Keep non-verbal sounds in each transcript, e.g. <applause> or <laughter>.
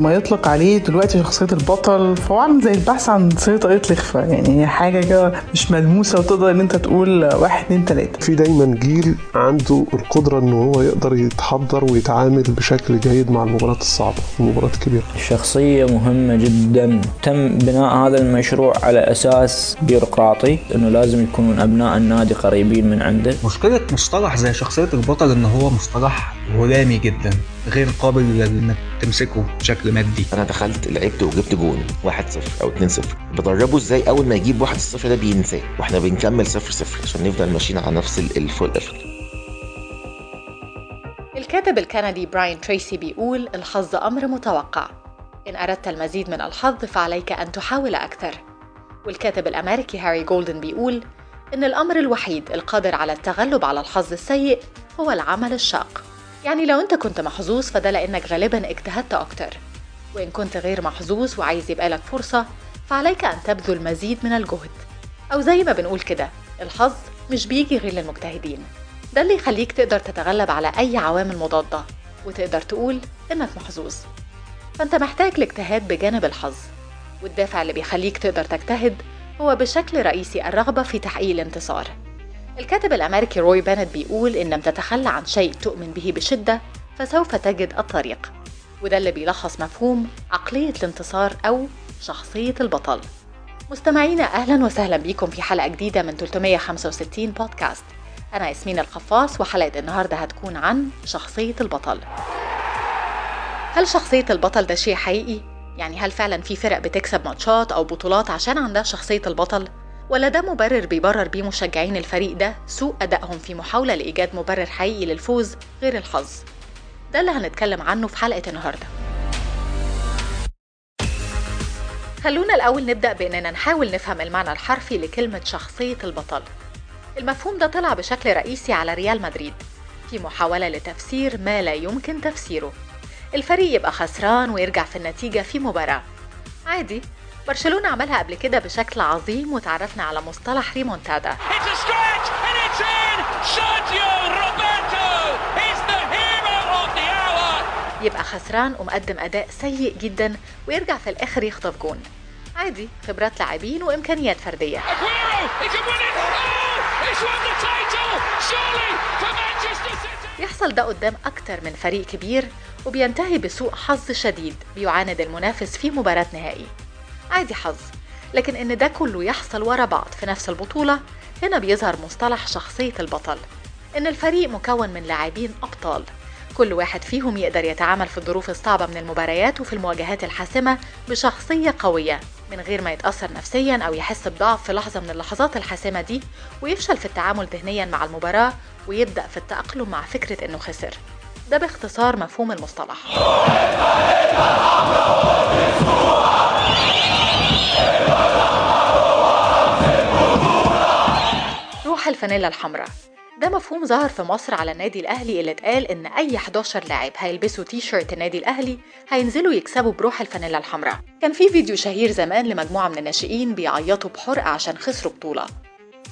ما يطلق عليه دلوقتي شخصية البطل فهو عامل زي البحث عن صيغة طريقة الإخفاء يعني هي حاجة كده مش ملموسة وتقدر إن أنت تقول واحد اتنين تلاتة. في دايما جيل عنده القدرة إن هو يقدر يتحضر ويتعامل بشكل جيد مع المباريات الصعبة المباريات الكبيرة. الشخصية مهمة جدا. تم بناء هذا المشروع على أساس بيروقراطي أنه لازم يكونون أبناء النادي قريبين من عنده. مشكلة مصطلح زي شخصية البطل إن هو مصطلح هلامي جدا. غير قابل إنك تمسكه بشكل مادي. أنا دخلت لعبت وجبت جون 1-0 أو 2-0 بدربه إزاي؟ أول ما يجيب 1-0 ده بينساه. وإحنا بنكمل 0-0 عشان نفضل ماشيين على نفس ال full effort الكاتب الكندي براين تريسي بيقول الحظ أمر متوقع. إن أردت المزيد من الحظ فعليك أن تحاول أكثر. والكاتب الأمريكي هاري جولدن بيقول إن الأمر الوحيد القادر على التغلب على الحظ السيء هو العمل الشاق. يعني لو أنت كنت محظوظ فده لأنك غالبا اجتهدت أكتر. وإن كنت غير محظوظ وعايز يبقى لك فرصة فعليك أن تبذل مزيد من الجهد. أو زي ما بنقول كده الحظ مش بيجي غير للمجتهدين. ده اللي يخليك تقدر تتغلب على أي عوامل مضادة وتقدر تقول إنك محظوظ. فأنت محتاج الاجتهاد بجانب الحظ. والدافع اللي بيخليك تقدر تجتهد هو بشكل رئيسي الرغبة في تحقيق الانتصار. الكاتب الأمريكي روي بانت بيقول إن لم تتخلى عن شيء تؤمن به بشدة فسوف تجد الطريق وده اللي بيلخص مفهوم عقلية الانتصار أو شخصية البطل مستمعينا أهلا وسهلا بيكم في حلقة جديدة من 365 بودكاست أنا ياسمين القفاص وحلقة النهاردة هتكون عن شخصية البطل هل شخصية البطل ده شيء حقيقي؟ يعني هل فعلا في فرق بتكسب ماتشات أو بطولات عشان عندها شخصية البطل؟ ولا ده مبرر بيبرر بيه مشجعين الفريق ده سوء أدائهم في محاولة لإيجاد مبرر حقيقي للفوز غير الحظ؟ ده اللي هنتكلم عنه في حلقة النهاردة. خلونا الأول نبدأ بإننا نحاول نفهم المعنى الحرفي لكلمة شخصية البطل. المفهوم ده طلع بشكل رئيسي على ريال مدريد. في محاولة لتفسير ما لا يمكن تفسيره. الفريق يبقى خسران ويرجع في النتيجة في مباراة. عادي. برشلونة عملها قبل كده بشكل عظيم وتعرفنا على مصطلح ريمونتادا. يبقى خسران ومقدم أداء سيء جدا ويرجع في الآخر يخطف جون. عادي خبرات لاعبين وإمكانيات فردية. يحصل ده قدام أكتر من فريق كبير وبينتهي بسوء حظ شديد بيعاند المنافس في مباراة نهائي. عادي حظ. لكن إن ده كله يحصل ورا بعض في نفس البطولة هنا بيظهر مصطلح شخصية البطل. إن الفريق مكون من لاعبين أبطال. كل واحد فيهم يقدر يتعامل في الظروف الصعبة من المباريات وفي المواجهات الحاسمة بشخصية قوية من غير ما يتأثر نفسيا أو يحس بضعف في لحظة من اللحظات الحاسمة دي ويفشل في التعامل ذهنيا مع المباراة ويبدأ في التأقلم مع فكرة إنه خسر. ده باختصار مفهوم المصطلح. روح الفانيلا الحمراء. ده مفهوم ظهر في مصر على النادي الأهلي اللي اتقال إن أي 11 لاعب هيلبسوا تي شيرت النادي الأهلي هينزلوا يكسبوا بروح الفانيلا الحمراء. كان في فيديو شهير زمان لمجموعة من الناشئين بيعيطوا بحرقة عشان خسروا بطولة.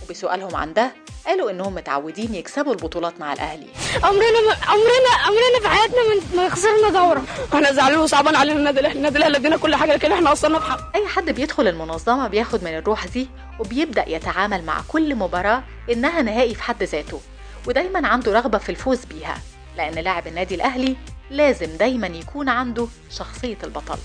وبسؤالهم عن ده قالوا إنهم متعودين يكسبوا البطولات مع الأهلي. عمرنا ما عمرنا عمرنا في حياتنا ما- خسرنا دورة. إحنا زعلانين وصعبان علينا النادي الأهلي. النادي الأهلي ادينا كل حاجة لكن إحنا قصرنا في حق. أي حد بيدخل المنظمة بياخد من الروح دي وبيبدأ يتعامل مع كل مباراة إنها نهائي في حد ذاته ودايما عنده رغبة في الفوز بيها لأن لاعب النادي الأهلي لازم دايما يكون عنده شخصية البطل.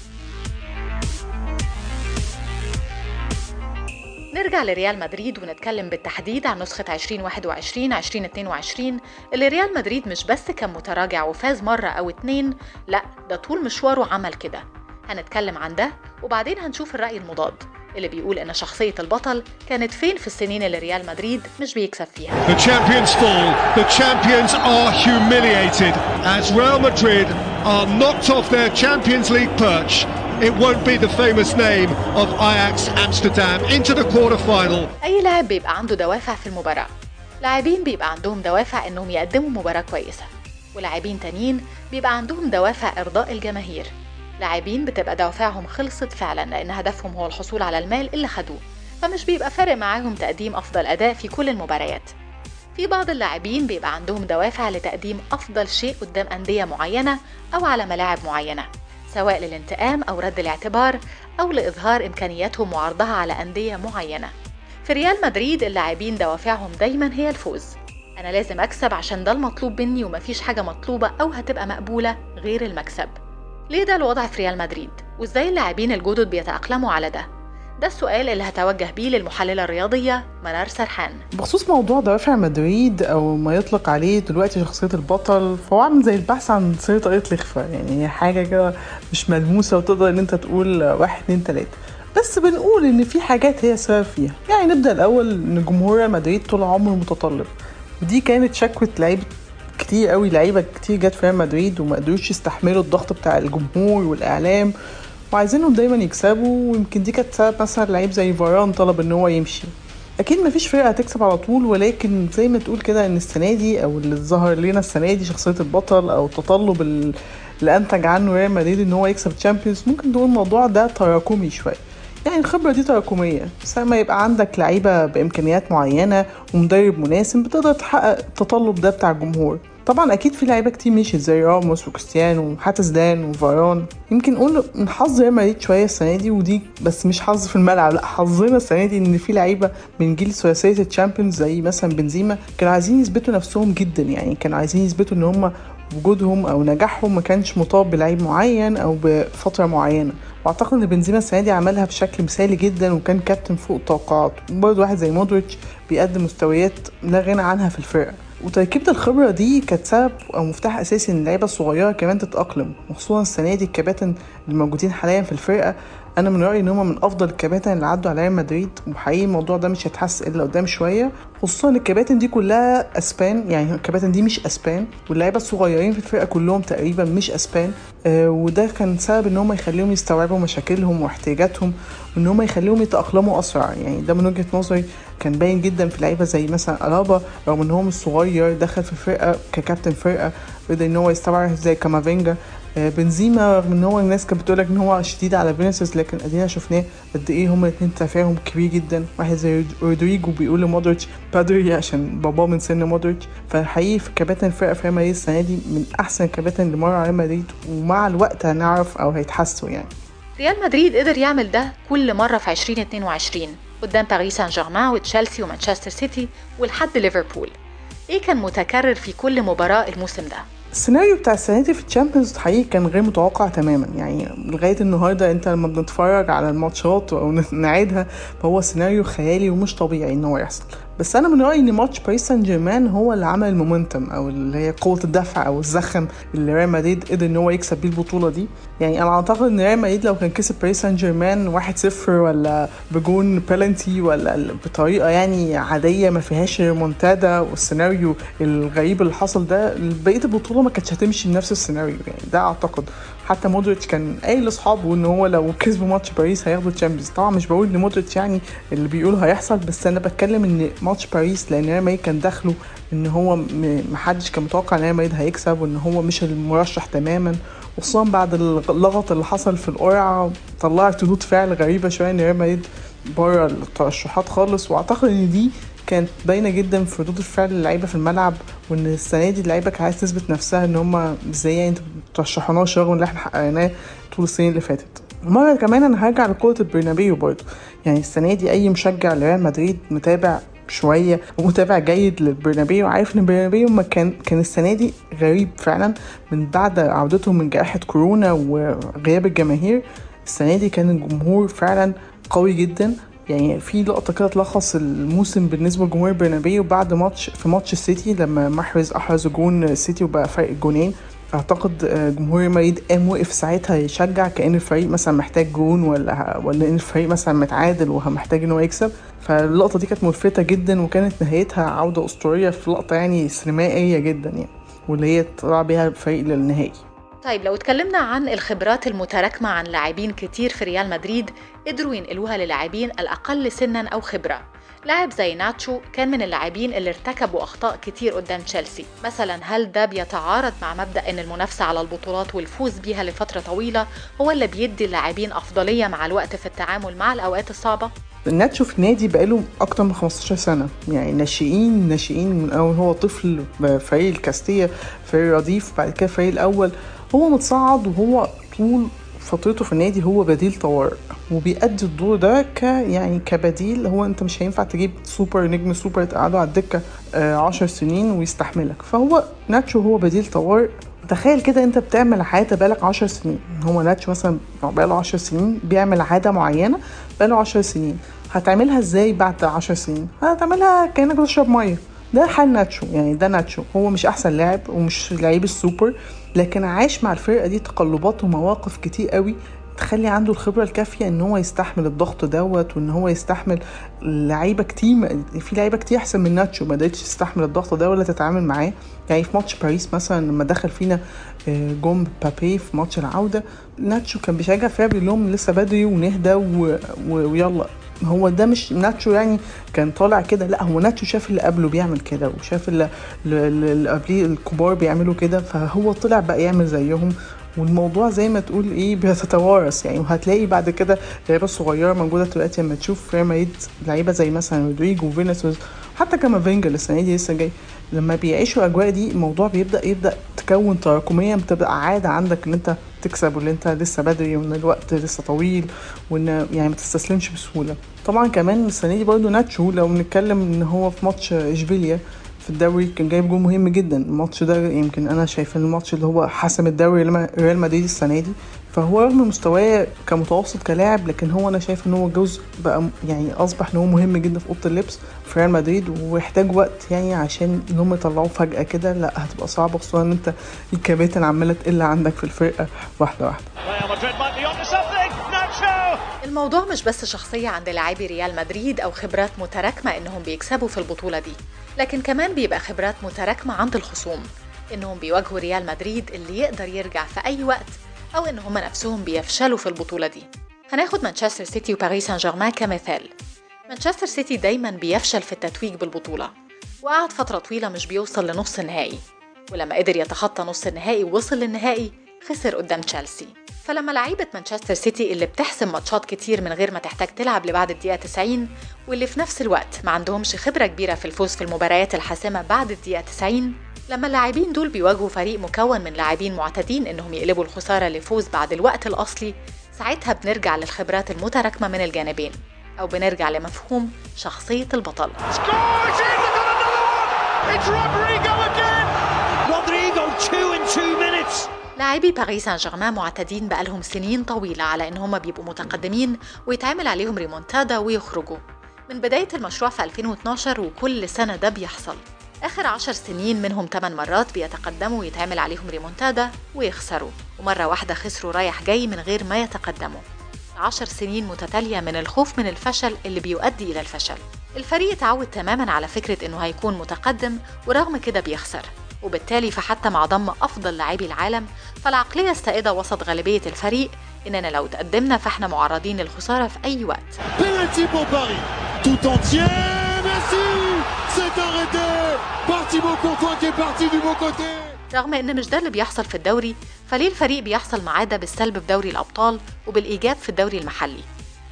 نرجع لريال مدريد ونتكلم بالتحديد عن نسخة 2021 2022 اللي ريال مدريد مش بس كان متراجع وفاز مرة أو اتنين لأ ده طول مشواره عمل كده هنتكلم عن ده وبعدين هنشوف الرأي المضاد اللي بيقول إن شخصية البطل كانت فين في السنين اللي ريال مدريد مش بيكسب فيها The champions fall. The champions are humiliated as Real Madrid are knocked off their Champions League perch. It won't be the famous name of Ajax Amsterdam into the quarterfinal. أي لاعب بيبقى عنده دوافع في المباراة؟ لاعبين بيبقى عندهم دوافع إنهم يقدموا مباراة كويسة ولاعبين تانيين بيبقى عندهم دوافع إرضاء الجماهير. لاعبين بتبقى دوافعهم خلصت فعلا لأن هدفهم هو الحصول على المال اللي خدوه فمش بيبقى فارق معاهم تقديم أفضل أداء في كل المباريات. في بعض اللاعبين بيبقى عندهم دوافع لتقديم أفضل شيء قدام أندية معينة أو على ملاعب معينة. سواء للانتقام أو رد الاعتبار أو لإظهار إمكانياتهم وعرضها على أندية معينة في ريال مدريد اللاعبين دوافعهم دايما هي الفوز أنا لازم أكسب عشان ده المطلوب مني ومفيش حاجة مطلوبة أو هتبقى مقبولة غير المكسب ليه ده الوضع في ريال مدريد؟ وإزاي اللاعبين الجدد بيتأقلموا على ده؟ ده السؤال اللي هتوجه بيه للمحللة الرياضية منار سرحان. بخصوص موضوع دوافع مدريد أو ما يطلق عليه دلوقتي شخصية البطل فهو عامل زي البحث عن سر طريقه الإخفاء يعني حاجة كده مش ملموسة وتقدر إن أنت تقول واحد اتنين تلاتة. بس بنقول إن في حاجات هي سبب فيها. يعني نبدأ الأول إن جمهور مدريد طول عمره متطلب. ودي كانت شكوى لعيبة كتير قوي لعيبة كتير جت في ريال مدريد وما قدروش يستحملوا الضغط بتاع الجمهور والإعلام. وعايزينهم دايما يكسبوا ويمكن دي كانت سبب مثلا لعيب زي فاران طلب إن هو يمشي. أكيد مفيش فرقة هتكسب على طول ولكن زي ما تقول كده إن السنة دي أو اللي ظهر لنا السنة دي شخصية البطل أو تطلب ال- اللي أنتج عنه ريال مدريد إن هو يكسب Champions ممكن تقول الموضوع ده تراكمي شوية. يعني الخبرة دي تراكمية. بس لما يبقى عندك لعيبة بإمكانيات معينة ومدرب مناسب بتقدر تحقق التطلب ده بتاع الجمهور. طبعا أكيد في لعيبة كتير مشيت زي راموس وكريستيانو وحتى زيدان وفاران. يمكن نقول من حظ ريال مدريد شوية السنة دي ودي بس مش حظ في الملعب لأ حظنا السنة دي إن في لعيبة من جيل ثلاثية ال Champions زي مثلا بنزيما كانوا عايزين يثبتوا نفسهم جدا يعني كانوا عايزين يثبتوا إن هم وجودهم أو نجاحهم ما كانش مطاب بلعيب معين أو بفترة معينة. وأعتقد إن بنزيما السنة دي عملها بشكل مثالي جدا وكان كابتن فوق التوقعات. وبرضه واحد زي مودريتش بيقدم مستويات لا غنى عنها في الفرقة. وتركيبة الخبرة دي كانت سبب أو مفتاح أساسي إن اللعيبة الصغيرة كمان تتأقلم وخصوصا السنة دي الكباتن الموجودين حاليا في الفرقة. أنا من رأيي إن هما من أفضل الكباتن اللي عدوا على ريال مدريد وحقيقي الموضوع ده مش هيتحس إلا قدام شوية خصوصا الكباتن دي كلها أسبان يعني الكباتن دي مش أسبان واللعيبة الصغيرين في الفرقة كلهم تقريبا مش أسبان آه وده كان سبب إن هما يخليهم يستوعبوا مشاكلهم واحتياجاتهم وإن هما يخليهم يتأقلموا أسرع يعني ده من وجهة نظري كان باين جدا في لعيبة زي مثلا ألابا رغم ان هو مش صغير دخل في الفرقة ككابتن فرقة قدر إن هو يستوعب زي كامافينجا بنزيما رغم ان هو الناس كانت بتقول إن هو شديد على فينيسيوس لكن أدينا شفناه قد إيه هما الاثنين تفاهم كبير جدا. واحد زي رودريجو بيقول لمودريتش padre عشان باباه من سن مودريتش. فحقيقي في كباتن الفرقه في ريال مدريد السنة دي من أحسن الكباتن اللي مروا على ريال مدريد ومع الوقت هنعرف أو هيتحسوا يعني. ريال مدريد قدر يعمل ده كل مرة في 2022 قدام باريس سان جيرمان وتشيلسي ومانشستر سيتي ولحد ليفربول. إيه كان متكرر في كل مباراة الموسم ده؟ السيناريو بتاع السنة دي في ال Champions حقيقي كان غير متوقع تماما. يعني لغاية النهارده انت لما بنتفرج على الماتشات أو نعيدها فهو سيناريو خيالي ومش طبيعي إن هو يحصل. بس أنا من رأيي إن ماتش باريس سان جيرمان هو اللي عمل ال momentum أو اللي هي قوة الدفع أو الزخم اللي ريال مدريد قدر إن هو يكسب بيه البطولة دي. يعني أنا أعتقد إن ريال مدريد لو كان كسب باريس سان جيرمان 1-0 ولا بجون بلنتي ولا بطريقة يعني عادية ما فيهاش ريمونتادا والسيناريو الغريب اللي حصل ده بقية البطولة ما كانتش هتمشي بنفس السيناريو يعني. ده أعتقد. حتى مودريتش كان قايل لاصحابه إن هو لو كسبوا ماتش باريس هياخدوا Champions طبعا مش بقول إن مودريتش يعني اللي بيقول هيحصل بس أنا بتكلم إن ماتش باريس لأن ريال مدريد كان داخله إن هو محدش كان متوقع إن ريال مدريد هيكسب وإن هو مش المرشح تماما. وخصوصا بعد اللغط اللي حصل في القرعة طلعت ردود فعل غريبة شوية إن ريال مدريد بره الترشحات خالص. وأعتقد إن دي كانت باينة جدا في ردود الفعل اللعيبة في الملعب وإن السنة دي اللعيبة كانت عايزة تثبت نفسها إن هم إزاي يعني أنتوا بترشحوناش رغم اللي إحنا حققناه طول السنين اللي فاتت. مرة كمان أنا هرجع لفكرة البرنابيو برضه. يعني السنة دي أي مشجع لريال مدريد متابع شوية ومتابع جيد للبرنابيو عارف إن البرنابيو كان كان السنة دي غريب فعلا من بعد عودتهم من جائحة كورونا وغياب الجماهير. السنة دي كان الجمهور فعلا قوي جدا. يعني في لقطة كده تلخص الموسم بالنسبة لجمهور برنابيو بعد ماتش في ماتش السيتي لما محرز أحرز جون السيتي وبقى فرق جونين. أعتقد آه، جمهور مدريد قام وقف ساعتها يشجع كأن الفريق مثلا محتاج جون ولا ولا إن الفريق مثلا متعادل ومحتاج ان هو يكسب. فاللقطة دي كانت ملفتة جدا وكانت نهايتها عودة أسطورية في لقطة يعني سينمائية جدا يعني واللي هي طلع بيها الفريق للنهائي. طيب لو اتكلمنا عن الخبرات المتراكمة عن لاعبين كتير في ريال مدريد قدروا ينقلوها للاعبين الأقل سنا أو خبرة. لاعب زي ناتشو كان من اللاعبين اللي ارتكبوا أخطاء كتير قدام تشيلسي. مثلا هل ده بيتعارض مع مبدأ أن المنافسة على البطولات والفوز بيها لفترة طويلة هو اللي بيدي اللاعبين أفضلية مع الوقت في التعامل مع الأوقات الصعبة؟ ناتشو في نادي بقاله أكتر من 15 سنة. يعني ناشئين ناشئين من أول هو طفل فريق الكاستيا فريق رديف بعد كده فريق الأول. هو متصعد وهو طول فترته في النادي هو بديل طوارئ وبيأدي الدور ده ك يعني كبديل هو أنت مش هينفع تجيب سوبر نجم سوبر تقعده على الدكة آه، عشر سنين ويستحملك. فهو ناتشو هو بديل طوارئ. تخيل كده أنت بتعمل عادة بقالك عشر سنين. هو ناتشو مثلا بقاله عشر سنين بيعمل عادة معينة بقاله عشر سنين. هتعملها إزاي بعد عشر سنين؟ هتعملها كأنك بتشرب مية. ده حال ناتشو. يعني ده ناتشو. هو مش أحسن لاعب ومش لعيب السوبر لكن عاش مع الفرقة دي تقلبات ومواقف كتير قوي تخلي عنده الخبرة الكافية إن هو يستحمل الضغط دوت وإن هو يستحمل لعيبة كتير في لعيبة كتير أحسن من ناتشو. ما قدرتش تستحمل الضغط ده ولا تتعامل معاه. يعني في ماتش باريس مثلا لما دخل فينا آه، جون مبابي في ماتش العودة ناتشو كان بيشجع فيها بيقول لهم لسه بدري ونهدى. ويلا. هو ده مش ناتشو يعني كان طالع كده لا هو ناتشو شاف اللي قبله بيعمل كده وشاف اللي, قبليه الكبار بيعملوا كده فهو طلع بقى يعمل زيهم. والموضوع زي ما تقول إيه بيتوارث يعني. وهتلاقي بعد كده لعيبه صغيرة موجودة دلوقتي لما تشوف ريال مدريد لعيبة زي مثلا رودريجو وفينيسيوس حتى كامافينجا السنة دي لسه جاي. لما بيعيشوا الاجواء دي الموضوع بيبدا يبدأ تكون تراكمية بتبقى عادة عندك إن أنت تكسب وان أنت لسه بدري وإن الوقت لسه طويل وإن يعني ما تستسلمش بسهولة. طبعا كمان السنة دي برضه ناتشو لو بنتكلم إن هو في ماتش إشبيليا في الدوري كان جايب جول مهم جدا. الماتش ده يمكن أنا شايف إن الماتش اللي هو حسم الدوري ريال مدريد السنة دي فهو رغم مستواه كمتوسط كلاعب لكن هو أنا شايف إن هو جزء بقى يعني أصبح إن هو مهم جدا في أوضة اللبس في ريال مدريد ويحتاج وقت يعني عشان إن هم يطلعوه فجأة كده. لا هتبقى صعبة خصوصا إن أنت الكباتن عمالة تقل عندك في الفرقة واحدة واحدة. الموضوع مش بس شخصية عند لاعبي ريال مدريد أو خبرات متراكمة إنهم بيكسبوا في البطولة دي لكن كمان بيبقى خبرات متراكمة عند الخصوم إنهم بيواجهوا ريال مدريد اللي يقدر يرجع في أي وقت أو إن هم نفسهم بيفشلوا في البطولة دي. هناخد مانشستر سيتي وباريس سان جيرمان كمثال. مانشستر سيتي دايما بيفشل في التتويج بالبطولة وقعد فترة طويلة مش بيوصل لنص النهائي. ولما قدر يتخطى نص النهائي ووصل للنهائي خسر قدام تشيلسي. فلما لعيبة مانشستر سيتي اللي بتحسم ماتشات كتير من غير ما تحتاج تلعب لبعد الدقيقة 90 واللي في نفس الوقت ما عندهمش خبرة كبيرة في الفوز في المباريات الحاسمة بعد الدقيقة 90 لما اللاعبين دول بيواجهوا فريق مكون من لاعبين معتادين إنهم يقلبوا الخسارة لفوز بعد الوقت الأصلي ساعتها بنرجع للخبرات المتراكمة من الجانبين أو بنرجع لمفهوم شخصية البطل. لاعبي باريس سان جيرمان معتادين بقالهم سنين طويلة على إن هم بيبقوا متقدمين ويتعمل عليهم ريمونتادا ويخرجوا. من بداية المشروع في 2012 وكل سنة ده بيحصل. آخر عشر سنين منهم 8 مرات بيتقدموا ويتعمل عليهم ريمونتادا ويخسروا ومرة واحدة خسروا رايح جاي من غير ما يتقدموا. عشر سنين متتالية من الخوف من الفشل اللي بيؤدي إلى الفشل. الفريق اتعود تماما على فكرة إنه هيكون متقدم ورغم كده بيخسر. وبالتالي فحتى مع ضم أفضل لاعبي العالم فالعقلية السائدة وسط غالبية الفريق إننا لو تقدمنا فإحنا معرضين للخسارة في أي وقت. رغم إن مش ده اللي بيحصل في الدوري فليه الفريق بيحصل معاه ده بالسلب في دوري الأبطال وبالإيجاب في الدوري المحلي؟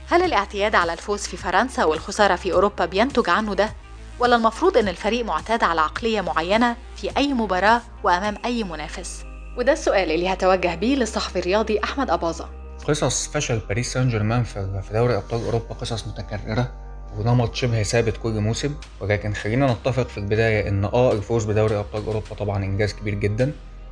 هل الاعتياد على الفوز في فرنسا والخسارة في أوروبا بينتج عنه ده؟ ولا المفروض إن الفريق معتاد على عقلية معينة في أي مباراة وأمام أي منافس؟ وده السؤال اللي هتوجه بيه للصحفي الرياضي أحمد أباظة. قصص فشل باريس سان جيرمان في دوري أبطال أوروبا قصص متكررة ونمط شبه ثابت كل موسم. ولكن خلينا نتفق في البداية إن آه الفوز بدوري أبطال أوروبا طبعا إنجاز كبير جدا.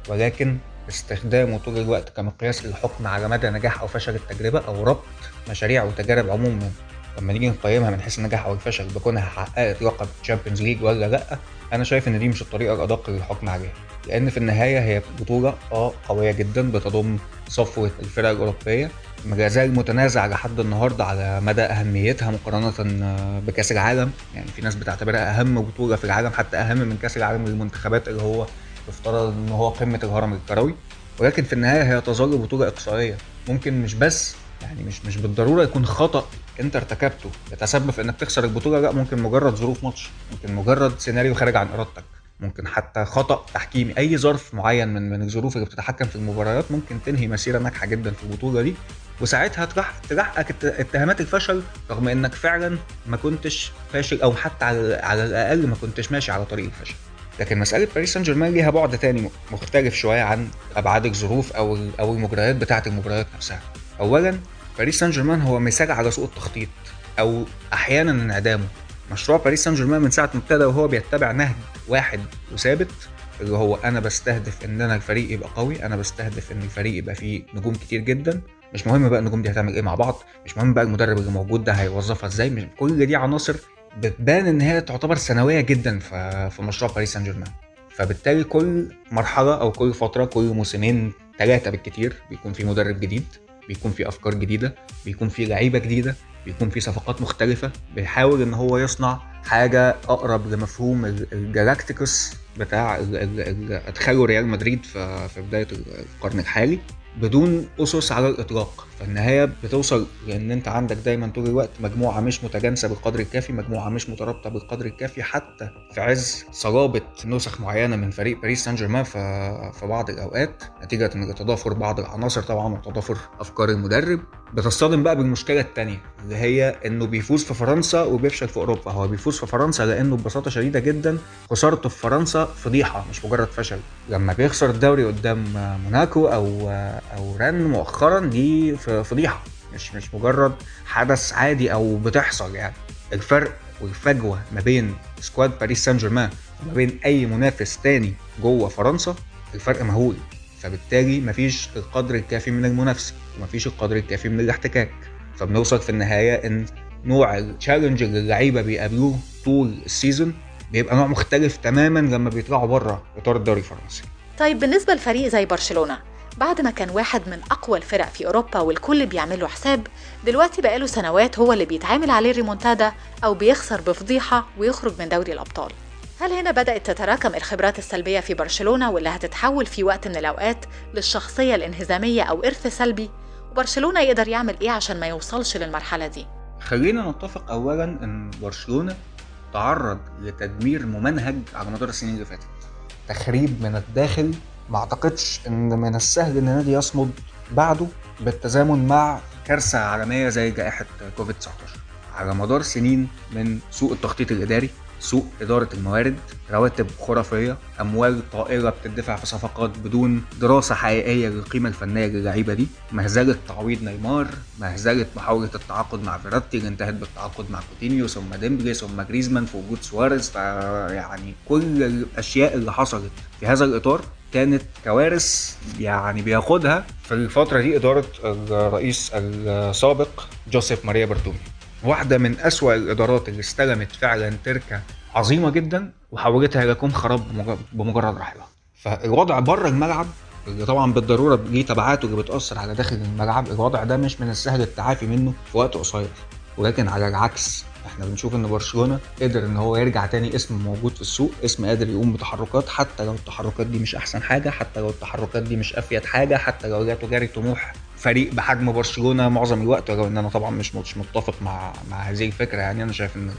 ولكن استخدامه طول الوقت كمقياس للحكم على مدى نجاح أو فشل التجربة أو ربط مشاريع وتجارب عموما. لما نيجي نقيمها من حيث النجاح أو الفشل بكونها حققت لقب Champions League ولا لأ؟ أنا شايف إن دي مش الطريقة الأدق للحكم عليها لأن في النهاية هي بطولة آه قوية جدا بتضم صفوة الفرق الأوروبية ما زال متنازع لحد النهارده على مدى أهميتها مقارنة بكأس العالم. يعني في ناس بتعتبرها أهم بطولة في العالم حتى أهم من كأس العالم للمنتخبات اللي هو يفترض إن هو قمة الهرم الكروي. ولكن في النهاية هي تظل بطولة إقصائية. ممكن مش بس يعني مش مش بالضرورة يكون خطأ انت ارتكبته يتسبب في انك تخسر البطولة لا ممكن مجرد ظروف ماتش ممكن مجرد سيناريو خارج عن إرادتك ممكن حتى خطأ تحكيمي أي ظرف معين من من الظروف اللي بتتحكم في المباريات ممكن تنهي مسيرة ناجحة جدا في البطولة دي وساعتها تلحقك اتهامات الفشل رغم إنك فعلا ما كنتش فاشل أو حتى على على الأقل ما كنتش ماشي على طريق الفشل. لكن مسألة باريس سان جيرمان ليها بعد تاني مختلف شوية عن ابعاد الظروف أو أو المجريات بتاعة المباريات نفسها. اولا باريس سان جيرمان هو مثال على سوء التخطيط أو أحيانا انعدامه. مشروع باريس سان جيرمان من ساعة ما ابتدى وهو بيتبع نهج واحد وثابت اللي هو أنا بستهدف إن أنا الفريق يبقى قوي أنا بستهدف إن الفريق يبقى فيه نجوم كتير جدا. مش مهم بقى النجوم دي هتعمل إيه مع بعض مش مهم بقى المدرب اللي موجود ده هيوظفها إزاي مش كل دي عناصر بتبان إن هي تعتبر ثانوية جدا في مشروع باريس سان جيرمان فبالتالي كل مرحلة أو كل فترة كل موسمين ثلاثة بالكتير بيكون في مدرب جديد. بيكون في أفكار جديدة بيكون في لعيبة جديدة بيكون في صفقات مختلفة. بيحاول إن هو يصنع حاجة أقرب لمفهوم ال Galácticos بتاع اللي ادخله ريال مدريد في بداية القرن الحالي بدون أسس على الإطلاق. فالنهايه بتوصل لأن انت عندك دايما طول الوقت مجموعة مش متجانسة بالقدر الكافي مجموعة مش مترابطة بالقدر الكافي حتى في عز صلابه نسخ معينة من فريق باريس سان جيرمان في بعض الأوقات نتيجة إن تضافر بعض العناصر طبعا وتضافر أفكار المدرب. بتصطدم بقى بالمشكلة الثانية اللي هي إنه بيفوز في فرنسا وبيفشل في أوروبا. هو بيفوز في فرنسا لأنه ببساطة شديدة جدا خسارته في فرنسا فضيحة مش مجرد فشل. لما بيخسر الدوري قدام موناكو أو أو ران مؤخرا دي فضيحة. مش مش مجرد حدث عادي أو بتحصل يعني. الفرق والفجوة ما بين squad باريس سان جيرمان وما بين أي منافس تاني جوه فرنسا الفرق مهول. فبالتالي مفيش القدر الكافي من المنافسة ومفيش القدر الكافي من الاحتكاك. فبنوصل في النهاية إن نوع ال challenge اللي اللعيبة بيقابلوه طول ال season بيبقى نوع مختلف تماما لما بيطلعوا بره إطار الدوري الفرنسي. طيب بالنسبة لفريق زي برشلونة بعد ما كان واحد من أقوى الفرق في أوروبا والكل بيعمل له حساب دلوقتي بقاله سنوات هو اللي بيتعمل عليه الريمونتادا أو بيخسر بفضيحة ويخرج من دوري الأبطال. هل هنا بدأت تتراكم الخبرات السلبية في برشلونة واللي هتتحول في وقت من الأوقات للشخصية الانهزامية أو إرث سلبي؟ وبرشلونة يقدر يعمل إيه عشان ما يوصلش للمرحلة دي؟ خلينا نتفق أولا أن برشلونة تعرض لتدمير ممنهج على مدار السنين اللي فاتت. تخريب من الداخل ما أعتقدش إن من السهل إن النادي يصمد بعده بالتزامن مع كارثة عالمية زي جائحة كوفيد 19 على مدار سنين من سوء التخطيط الإداري سوء إدارة الموارد رواتب خرافية أموال طائرة بتدفع في صفقات بدون دراسة حقيقية للقيمة الفنية للعيبة دي مهزلة تعويض نيمار مهزلة محاولة التعاقد مع فيراتي اللي انتهت بالتعاقد مع كوتينيو ثم ديمبلي ثم جريزمان في وجود سواريز. يعني كل الأشياء اللي حصلت في هذا الإطار كانت كوارث يعني بياخدها. في الفترة دي إدارة الرئيس السابق جوزيف ماريا برتومي واحدة من أسوأ الإدارات اللي استلمت فعلا تركة عظيمة جدا وحولتها إلى كون خراب بمجرد رحلها فالوضع بره الملعب اللي طبعا بالضرورة ليه تبعاته اللي بتأثر على داخل الملعب الوضع ده مش من السهل التعافي منه في وقت قصير. ولكن على العكس إحنا بنشوف إن برشلونة قدر إن هو يرجع تاني اسم موجود في السوق اسم قادر يقوم بتحركات حتى لو التحركات دي مش أحسن حاجة حتى لو التحركات دي مش أفيد حاجة حتى لو لا تجاري طموح فريق بحجم برشلونة معظم الوقت ولو إن أنا طبعا مش مش متفق مع مع هذه الفكرة يعني أنا شايف إن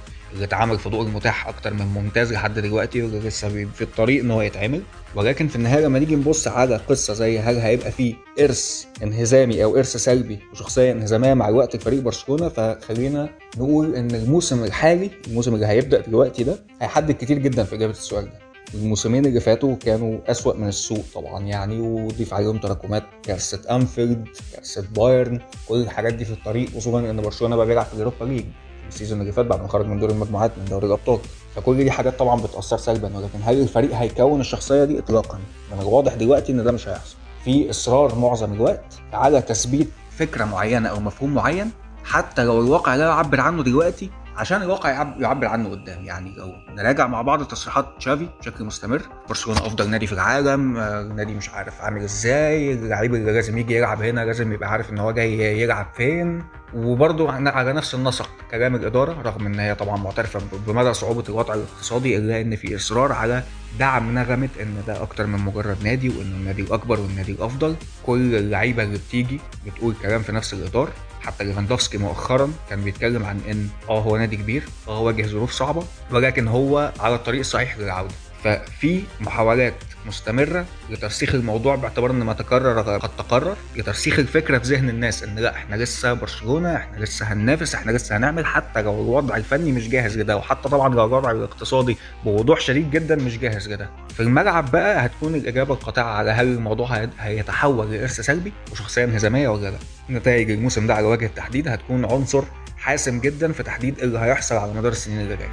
اتعمل في ضوء المتاح أكتر من ممتاز لحد دلوقتي واللي لسه في الطريق إن هو يتعمل. ولكن في النهاية لما نيجي نبص على قصة زي هل هيبقى فيه إرث انهزامي أو إرث سلبي وشخصية انهزامية مع الوقت لفريق برشلونة فخلينا نقول إن الموسم الحالي الموسم اللي هيبدأ دلوقتي ده هيحدد كتير جدا في إجابة السؤال ده. الموسمين اللي فاتوا كانوا أسوأ من السوق طبعا يعني وضيف عليهم تراكمات كارثة أنفيلد كارثة بايرن كل الحاجات دي في الطريق خصوصا إن برشلونة بقى بيلعب في ال Europa League. ال season اللي فات بعد ما خرج من دور المجموعات من دوري الأبطال. فكل دي حاجات طبعا بتأثر سلبا ولكن هل الفريق هيكون الشخصية دي؟ إطلاقا. من الواضح دلوقتي إن ده مش هيحصل. في إصرار معظم الوقت على تثبيت فكرة معينة أو مفهوم معين. حتى لو الواقع لا يعبر عنه دلوقتي عشان الواقع يعبر عنه قدام. يعني لو نراجع مع بعض تصريحات تشافي بشكل مستمر. برشلونة أفضل نادي في العالم نادي مش عارف عامل إزاي اللعيب اللي لازم يجي يلعب هنا لازم يبقى عارف إن هو جاي يلعب فين. وبرضه على نفس النسق كلام الإدارة رغم إن هي طبعا معترفة بمدى صعوبة الوضع الاقتصادي إلا إن في إصرار على دعم نغمة إن ده أكتر من مجرد نادي وإنه النادي الأكبر والنادي الأفضل. كل اللعيبة اللي بتيجي بتقول كلام في نفس الإطار. حتى ليفاندوفسكي مؤخرا كان بيتكلم عن إن آه هو نادي كبير آه واجه ظروف صعبة ولكن هو على الطريق الصحيح للعودة. ففي محاولات مستمرة لترسيخ الموضوع باعتبار إن ما تكرر قد تكرر لترسيخ الفكرة في ذهن الناس إن لأ إحنا لسه برشلونة إحنا لسه هننافس إحنا لسه هنعمل حتى لو الوضع الفني مش جاهز لده وحتى طبعا لو الوضع الاقتصادي بوضوح شديد جدا مش جاهز لده. في الملعب بقى هتكون الإجابة القاطعة على هل الموضوع هي- هيتحول لإرث سلبي وشخصية انهزامية ولا لأ. نتائج الموسم ده على وجه التحديد هتكون عنصر حاسم جدا في تحديد اللي هيحصل على مدار السنين اللي جاية.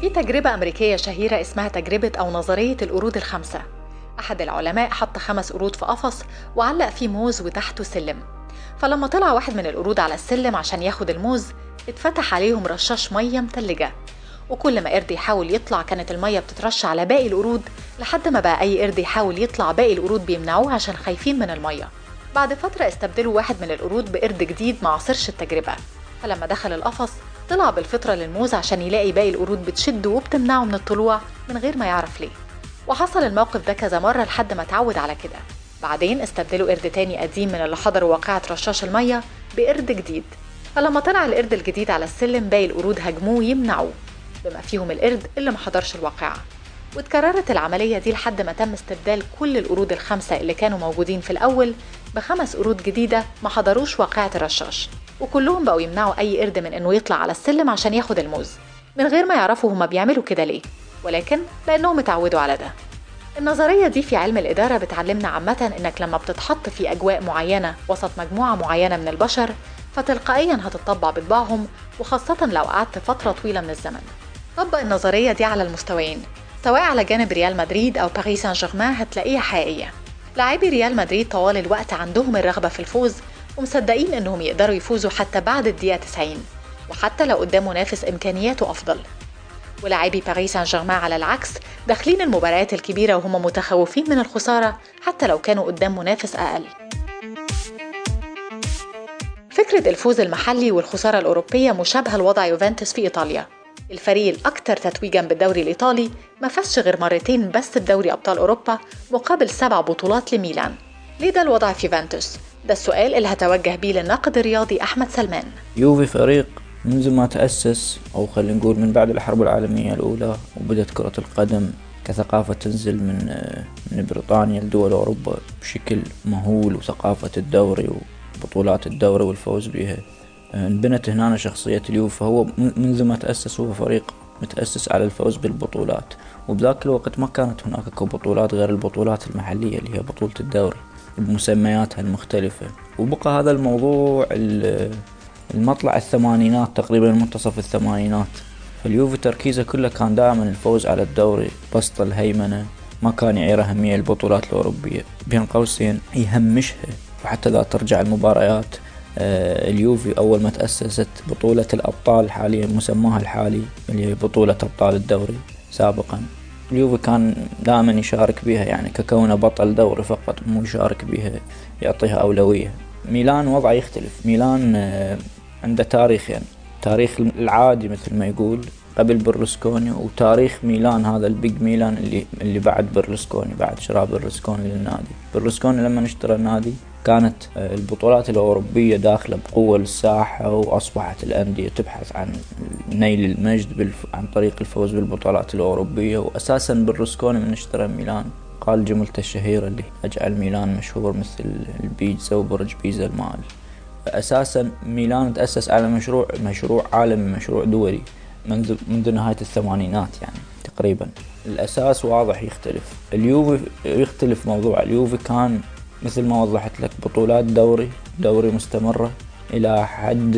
في تجربة أمريكية شهيرة اسمها تجربة أو نظرية القرود الخمسة. أحد العلماء حط خمس قرود في قفص وعلق فيه موز وتحته سلم. فلما طلع واحد من القرود على السلم عشان ياخد الموز اتفتح عليهم رشاش مية متلجة. وكل ما قرد يحاول يطلع كانت المية بتترش على باقي القرود لحد ما بقى أي قرد يحاول يطلع باقي القرود بيمنعوه عشان خايفين من المية. بعد فترة استبدلوا واحد من القرود بقرد جديد ما عاصرش التجربة. فلما دخل القفص طلع بالفطرة للموز عشان يلاقي باقي القرود بتشده وبتمنعه من الطلوع من غير ما يعرف ليه. وحصل الموقف ده كذا مرة لحد ما اتعود على كده. بعدين استبدلوا قرد تاني قديم من اللي حضروا واقعة رشاش المية بقرد جديد. فلما طلع القرد الجديد على السلم باقي القرود هاجموه يمنعوه بما فيهم القرد اللي ما حضرش الواقعة. واتكررت العملية دي لحد ما تم استبدال كل القرود الخمسة اللي كانوا موجودين في الأول بخمس قرود جديدة ما حضروش واقعة الرشاش. وكلهم بقوا يمنعوا أي قرد من إنه يطلع على السلم عشان ياخد الموز. من غير ما يعرفوا هما بيعملوا كده ليه. ولكن لأنهم اتعودوا على ده. النظرية دي في علم الإدارة بتعلمنا عامة إنك لما بتتحط في أجواء معينة وسط مجموعة معينة من البشر فتلقائيا هتطبع بطباعهم وخاصة لو قعدت فترة طويلة من الزمن. طبق النظرية دي على المستويين. سواء على جانب ريال مدريد أو باريس سان جيرمان هتلاقيها حقيقية. لاعبي ريال مدريد طوال الوقت عندهم الرغبة في الفوز ومصدقين إنهم يقدروا يفوزوا حتى بعد الدقيقة 90 وحتى لو قدام منافس إمكانياته أفضل. ولاعبي باريس سان جيرمان على العكس داخلين المباريات الكبيرة وهم متخوفين من الخسارة حتى لو كانوا قدام منافس أقل. فكرة الفوز المحلي والخسارة الأوروبية مشابهة لوضع يوفنتوس في إيطاليا. الفريق الأكثر تتويجا بالدوري الإيطالي ما فازش غير مرتين بس بدوري أبطال أوروبا مقابل سبع بطولات لميلان. ليه ده الوضع في يوفنتوس؟ ده السؤال اللي هتوجه بيه للناقد الرياضي أحمد سلمان. يوفي فريق منذ ما تأسس أو خلينا نقول من بعد الحرب العالمية الأولى وبدأت كرة القدم كثقافة تنزل من من بريطانيا لدول أوروبا بشكل مهول وثقافة الدوري وبطولات الدوري والفوز بها. انبنت هنا شخصية اليوفي فهو منذ ما تأسس هو فريق متأسس على الفوز بالبطولات. وبذاك الوقت ما كانت هناك بطولات غير البطولات المحلية اللي هي بطولة الدوري. بمسمياتها المختلفة. وبقى هذا الموضوع المطلع الثمانينات تقريبا منتصف الثمانينات. فاليوفي تركيزه كله كان دائما الفوز على الدوري. بسط الهيمنة ما كان يعير أهمية البطولات الأوروبية. بين قوسين يهمشها. وحتى إذا ترجع المباريات اليوفي أول ما تأسست بطولة الأبطال حاليا مسماها الحالي اللي هي بطولة أبطال الدوري سابقا. اليوفي كان دائما يشارك بها يعني ككونه بطل دوري فقط مو يشارك بها يعطيها أولوية. ميلان وضعه يختلف. ميلان عنده تاريخ يعني تاريخ العادي مثل ما يقول قبل برلسكوني وتاريخ ميلان هذا ال big ميلان اللي اللي بعد برلسكوني بعد شراء برلسكوني للنادي. برلسكوني لما اشترى النادي كانت البطولات الأوروبية داخلة بقوة للساحة وأصبحت الأندية تبحث عن نيل المجد بالف... عن طريق الفوز بالبطولات الأوروبية وأساسا برلسكوني من اشترى ميلان. قال جملته الشهيرة اللي أجعل ميلان مشهور مثل البيتزا وبرج بيزا المال. أساسا ميلان تأسس على مشروع مشروع عالمي مشروع دولي منذ منذ نهاية الثمانينات يعني تقريبا. الأساس واضح يختلف. اليوفي يختلف موضوع. اليوفي كان مثل ما وضحت لك بطولات دوري دوري مستمرة إلى حد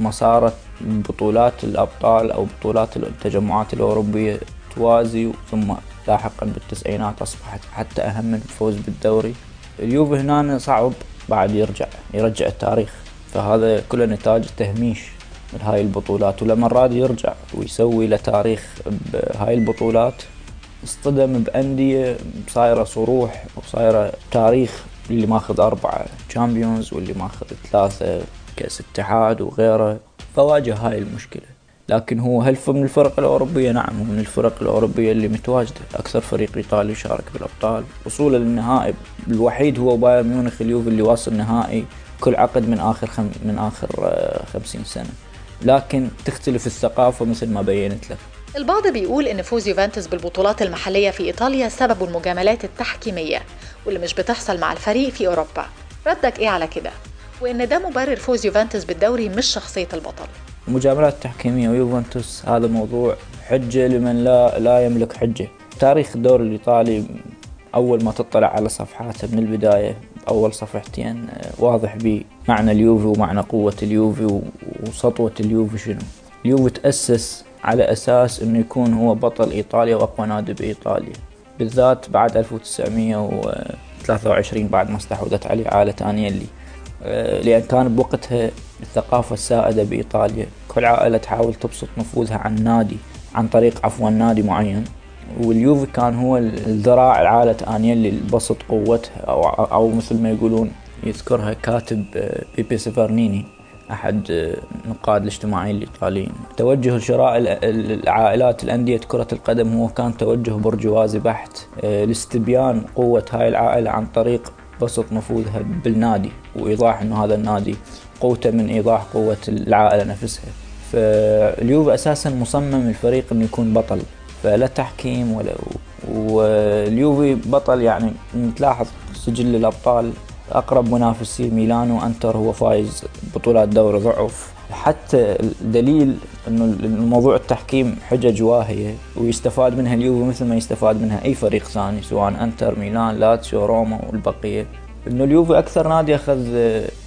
ما صارت بطولات الأبطال أو بطولات التجمعات الأوروبية توازي ثم لاحقا بالتسعينات أصبحت حتى أهم من الفوز بالدوري. اليوفي هنا صعب بعد يرجع يرجع التاريخ فهذا كله نتاج تهميش هاي البطولات. ولما راد يرجع ويسوي له تاريخ بهاي البطولات اصطدم بأندية صايرة صروح وصايرة تاريخ اللي ماخذ أربعة Champions واللي ماخذ ثلاثة كأس اتحاد وغيره. فواجه هاي المشكلة. لكن هو هل من الفرق الأوروبية؟ نعم هو من الفرق الأوروبية اللي متواجدة. أكثر فريق إيطالي يشارك بالأبطال. وصوله للنهائي الوحيد هو بايرن ميونخ اليوفي اللي واصل نهائي كل عقد من آخر خم من آخر خمسين سنة. لكن تختلف الثقافة مثل ما بينت لك. البعض بيقول إن فوز يوفنتوس بالبطولات المحلية في إيطاليا سبب المجاملات التحكيمية واللي مش بتحصل مع الفريق في أوروبا. ردك إيه على كده؟ وإن ده مبرر فوز يوفنتوس بالدوري مش شخصية البطل. المجاملات التحكيمية ويوفنتوس هذا موضوع حجة لمن لا لا يملك حجة. تاريخ الدوري الإيطالي أول ما تطلع على صفحاته من البداية أول صفحتين واضح بمعنى اليوفي ومعنى قوة اليوفي وسطوة اليوفي شنو. اليوفي تأسس على أساس أنه يكون هو بطل إيطاليا وأقوى نادي بإيطاليا. بالذات بعد 1923 بعد ما استحوذت عليه عائلة أنيلي. آه، لأن كان بوقتها الثقافة السائدة بإيطاليا. كل عائلة تحاول تبسط نفوذها عن نادي عن طريق عفوا نادي معين. واليوفي كان هو الذراع العالة أنيلي اللي بسط قوتها أو, أو مثل ما يقولون يذكرها كاتب آه، بيبي سيفرنيني. أحد آه، نقاد الاجتماعيين الإيطاليين. توجه شراء العائلات الأندية كرة القدم هو كان توجه برجوازي بحت لاستبيان قوة هاي العائلة عن طريق بسط نفوذها بالنادي وإيضاح أنه هذا النادي قوته من إيضاح قوة العائلة نفسها. فاليوفي أساسا مصمم الفريق أنه يكون بطل فلا تحكيم ولا واليوفي بطل يعني تلاحظ سجل الأبطال أقرب منافسين ميلان وأنتر هو فايز بطولات دوري ضعف. حتى الدليل إنه الموضوع التحكيم حجج واهية ويستفاد منها اليوفي مثل ما يستفاد منها أي فريق ثاني سواء أنتر ميلان لاتسيو روما والبقية. إنه اليوفي أكثر نادي أخذ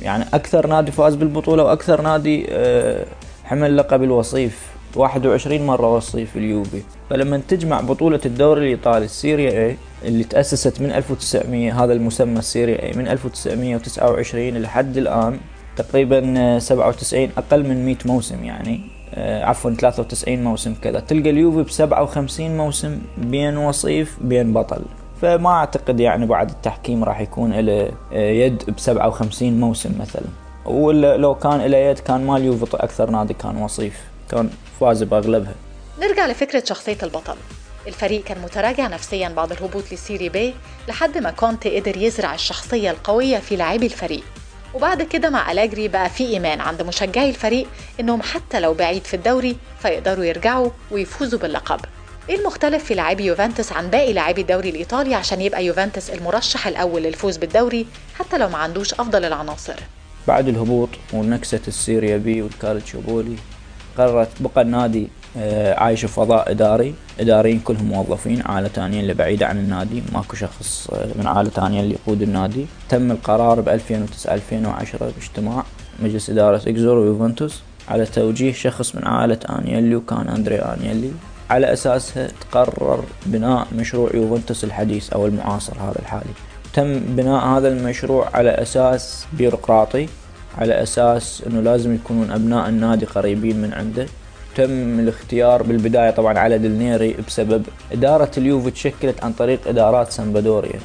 يعني أكثر نادي فاز بالبطولة وأكثر نادي آه، حمل لقب الوصيف. 21 مرة وصيف اليوفي. فلما تجمع بطولة الدوري الإيطالي السيريا اي اللي تأسست من 1900 هذا المسمى السيريا اي من 1929 لحد الآن تقريبا 97 أقل من 100 موسم يعني آه، عفوا 93 موسم كذا. تلقى اليوفي ب 57 موسم بين وصيف بين بطل. فما أعتقد يعني بعد التحكيم راح يكون له آه، يد ب 57 موسم مثلا. ولا لو كان له يد كان مال يوفي أكثر نادي كان وصيف كان فاز بأغلبها. نرجع لفكرة شخصية البطل. الفريق كان متراجع نفسيا بعد الهبوط لسيري بي لحد ما كونتي قدر يزرع الشخصية القوية في لاعبي الفريق. وبعد كده مع ألاجري بقى في إيمان عند مشجعي الفريق إنهم حتى لو بعيد في الدوري فيقدروا يرجعوا ويفوزوا باللقب. إيه المختلف في لاعبي يوفنتوس عن باقي لاعبي الدوري الإيطالي عشان يبقى يوفنتوس المرشح الأول للفوز بالدوري حتى لو ما عندوش أفضل العناصر؟ بعد الهبوط ونكسة ال Serie B والكالتشوبولي قررت بقى النادي آه، عايش في فضاء إداري. إداريين كلهم موظفين عائلة ثانية اللي بعيدة عن النادي ماكو شخص آه، من عائلة ثانية اللي يقود النادي. تم القرار ب 2009 2010 باجتماع مجلس إدارة إكزور ويوفنتوس على توجيه شخص من عائلة آنيلي وكان أندريا آنيلي. على أساسها تقرر بناء مشروع يوفنتوس الحديث أو المعاصر هذا الحالي. تم بناء هذا المشروع على أساس بيروقراطي على أساس أنه لازم يكونون أبناء النادي قريبين من عنده. تم الاختيار بالبداية طبعا على دلنيري بسبب إدارة اليوفي تشكلت عن طريق إدارات سامبادوريا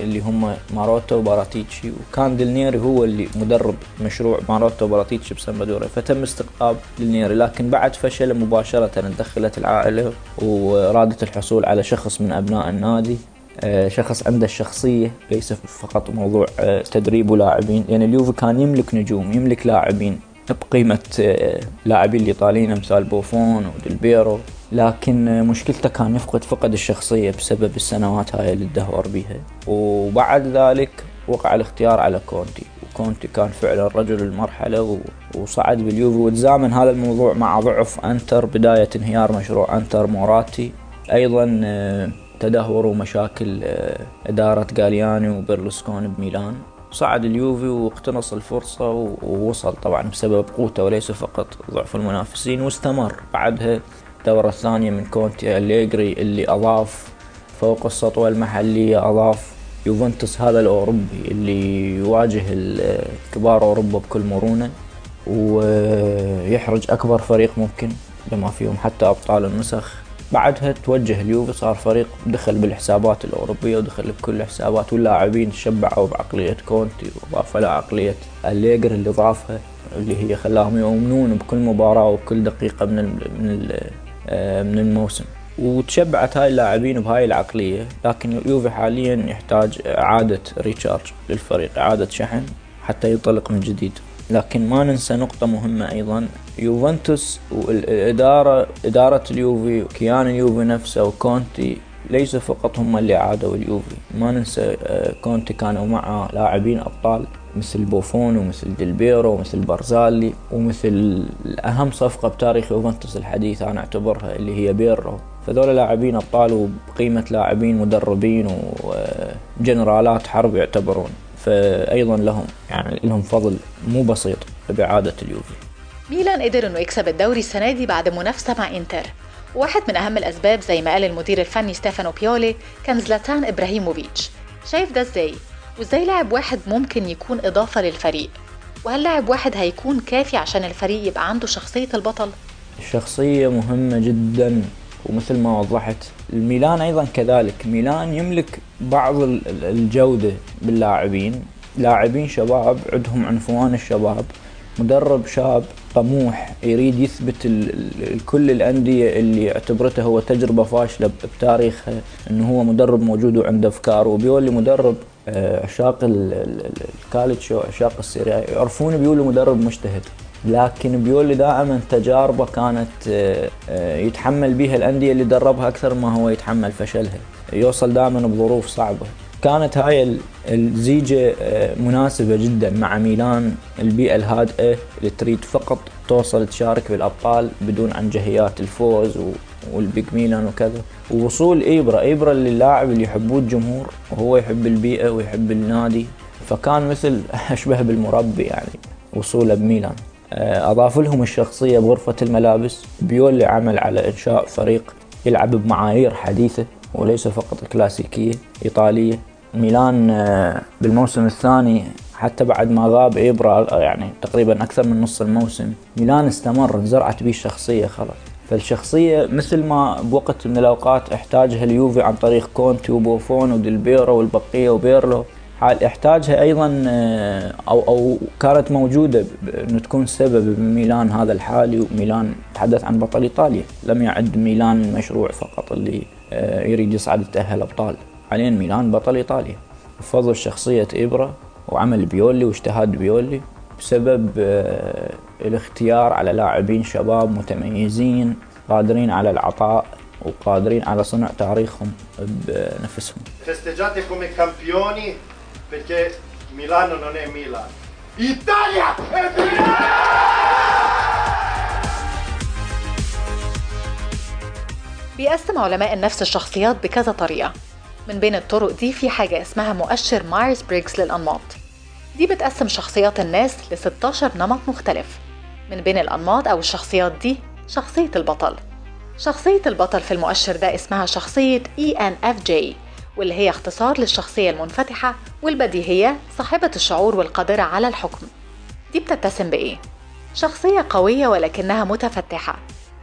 اللي هم ماروتو وباراتيتشي وكان دلنيري هو اللي مدرب مشروع ماروتو وباراتيتشي بسامبادوريا. فتم استقطاب دلنيري لكن بعد فشل مباشرة تدخلت العائلة ورادت الحصول على شخص من أبناء النادي. آه، شخص عنده الشخصية ليس فقط موضوع آه، تدريب ولاعبين. يعني اليوفي كان يملك نجوم يملك لاعبين. بقيمة آه، لاعبين الإيطاليين أمثال بوفون ودلبيرو لكن مشكلته كان يفقد فقد الشخصية بسبب السنوات هاي اللي تدهور بيها. وبعد ذلك وقع الاختيار على كونتي. وكونتي كان فعلا رجل المرحلة وصعد باليوفي. وتزامن هذا الموضوع مع ضعف أنتر بداية انهيار مشروع أنتر موراتي. أيضا آه، تدهور ومشاكل آه، إدارة غالياني وبرلسكوني بميلان. صعد اليوفي واقتنص الفرصة ووصل طبعا بسبب قوته وليس فقط ضعف المنافسين واستمر بعدها الدورة الثانية من كونتي أليجري اللي أضاف فوق السطوة المحلية أضاف يوفنتوس هذا الأوروبي اللي يواجه كبار أوروبا بكل مرونة ويحرج أكبر فريق ممكن بما فيهم حتى أبطال النسخ. بعدها توجه اليوفي صار فريق دخل بالحسابات الأوروبية ودخل بكل الحسابات واللاعبين تشبعوا بعقلية كونتي وضاف له عقلية أليجر اللي ضافها اللي هي خلاهم يؤمنون بكل مباراة وكل دقيقة من من آه، من الموسم. وتشبعت هاي اللاعبين بهاي العقلية لكن اليوفي حاليا يحتاج إعادة ريتشارج للفريق إعادة شحن حتى ينطلق من جديد. لكن ما ننسى نقطة مهمة أيضا يوفنتوس والإدارة إدارة اليوفي وكيان اليوفي نفسه وكونتي ليسوا فقط هم اللي عادوا اليوفي. ما ننسى آه، كونتي كانوا معه لاعبين أبطال مثل بوفون ومثل ديلبيرو ومثل بارزالي ومثل أهم صفقة بتاريخ يوفنتوس الحديث أنا أعتبرها اللي هي بيرلو فذول لاعبين أبطال وبقيمة لاعبين مدربين وجنرالات حرب يعتبرون. فأيضا لهم يعني لهم فضل مو بسيط بإعادة اليوفي. ميلان قدر إنه يكسب الدوري السنة دي بعد منافسة مع إنتر. واحد من أهم الأسباب زي ما قال المدير الفني ستيفانو بيولي كان زلاتان إبراهيموفيتش. شايف ده إزاي؟ وإزاي لاعب واحد ممكن يكون إضافة للفريق؟ وهل لاعب واحد هيكون كافي عشان الفريق يبقى عنده شخصية البطل؟ الشخصية مهمة جدا ومثل ما وضحت الميلان أيضا كذلك. ميلان يملك بعض ال- ال- الجودة باللاعبين. لاعبين شباب عندهم عنفوان الشباب. مدرب شاب طموح يريد يثبت ال- ال- كل الأندية اللي اعتبرته هو تجربة فاشلة ب- بتاريخها أنه هو مدرب موجود وعنده أفكار. وبيولي مدرب آه، عشاق ال- ال- ال- الكالتشو عشاق السيريا. يعرفون بيولي مدرب مجتهد. لكن بيولي دائما تجاربه كانت آه، آه، يتحمل بها الأندية اللي دربها أكثر ما هو يتحمل فشلها. يوصل دائما بظروف صعبة. كانت هاي ال- الزيجة آه، مناسبة جدا مع ميلان. البيئة الهادئة اللي تريد فقط توصل تشارك بالأبطال بدون عنجهيات الفوز و- وال big ميلان وكذا. ووصول إيبرا إيبرا اللي اللاعب اللي يحبوه الجمهور وهو يحب البيئة ويحب النادي. فكان مثل <laughs> أشبه بالمربي يعني وصوله بميلان. آه، أضاف لهم الشخصية بغرفة الملابس. بيولي عمل على إنشاء فريق يلعب بمعايير حديثة. وليس فقط كلاسيكية إيطالية. ميلان آه، بالموسم الثاني حتى بعد ما غاب إبرا يعني تقريبا أكثر من نص الموسم ميلان استمر انزرعت به الشخصية خلاص. فالشخصية مثل ما بوقت من الأوقات احتاجها اليوفي عن طريق كونتي وبوفون وديلبيرو والبقية وبيرلو. حال احتاجها أيضا آه، أو أو كانت موجودة إنه تكون سبب بميلان هذا الحالي وميلان تحدث عن بطل إيطاليا. لم يعد ميلان مشروع فقط اللي يريد يصعد يتأهل أبطال. حاليا ميلان بطل إيطاليا. بفضل شخصيه ابرا وعمل بيولي واجتهاد بيولي بسبب آه، الاختيار على لاعبين شباب متميزين قادرين على العطاء وقادرين على صنع تاريخهم بنفسهم. Festeggiate come campioni perché Milano non è Milan. بيقسم علماء النفس الشخصيات بكذا طريقة. من بين الطرق دي في حاجة اسمها مؤشر مايرز بريجز للأنماط. دي بتقسم شخصيات الناس ل 16 نمط مختلف. من بين الأنماط أو الشخصيات دي شخصية البطل. شخصية البطل في المؤشر ده اسمها شخصية ENFJ واللي هي اختصار للشخصية المنفتحة والبديهية صاحبة الشعور والقادرة على الحكم. دي بتتسم بإيه؟ شخصية قوية ولكنها متفتحة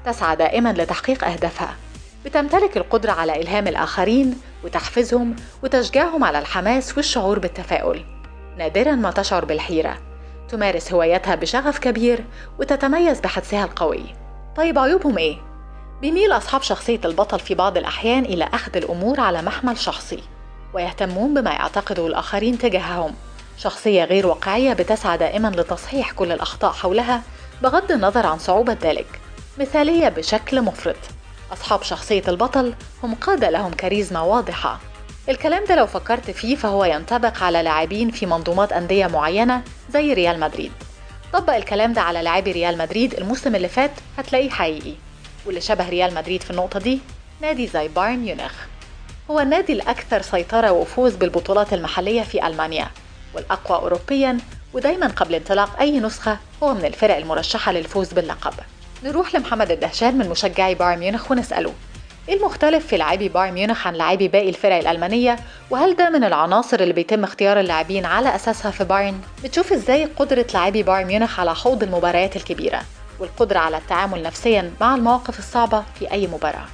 تسعى دائما لتحقيق أهدافها. بتمتلك القدرة على إلهام الآخرين وتحفيزهم وتشجيعهم على الحماس والشعور بالتفاؤل. نادرا ما تشعر بالحيرة. تمارس هواياتها بشغف كبير وتتميز بحدسها القوي. طيب عيوبهم إيه؟ بيميل أصحاب شخصية البطل في بعض الأحيان إلى أخذ الأمور على محمل شخصي ويهتمون بما يعتقده الآخرين تجاههم. شخصية غير واقعية بتسعى دائما لتصحيح كل الأخطاء حولها بغض النظر عن صعوبة ذلك. مثالية بشكل مفرط. أصحاب شخصية البطل هم قادة لهم كاريزما واضحة. الكلام ده لو فكرت فيه فهو ينطبق على لاعبين في منظومات أندية معينة زي ريال مدريد. طبق الكلام ده على لاعبي ريال مدريد الموسم اللي فات هتلاقيه حقيقي. واللي شبه ريال مدريد في النقطة دي نادي زي بايرن ميونخ. هو النادي الأكثر سيطرة وفوز بالبطولات المحلية في ألمانيا والأقوى أوروبيا ودايما قبل انطلاق أي نسخة هو من الفرق المرشحة للفوز باللقب. نروح لمحمد الدهشان من مشجعي بايرن ميونخ ونسأله إيه المختلف في لاعبي بايرن ميونخ عن لاعبي باقي الفرق الألمانية؟ وهل ده من العناصر اللي بيتم اختيار اللاعبين على أساسها في بايرن؟ بتشوف إزاي قدرة لاعبي بايرن ميونخ على خوض المباريات الكبيرة والقدرة على التعامل نفسيا مع المواقف الصعبة في أي مباراة؟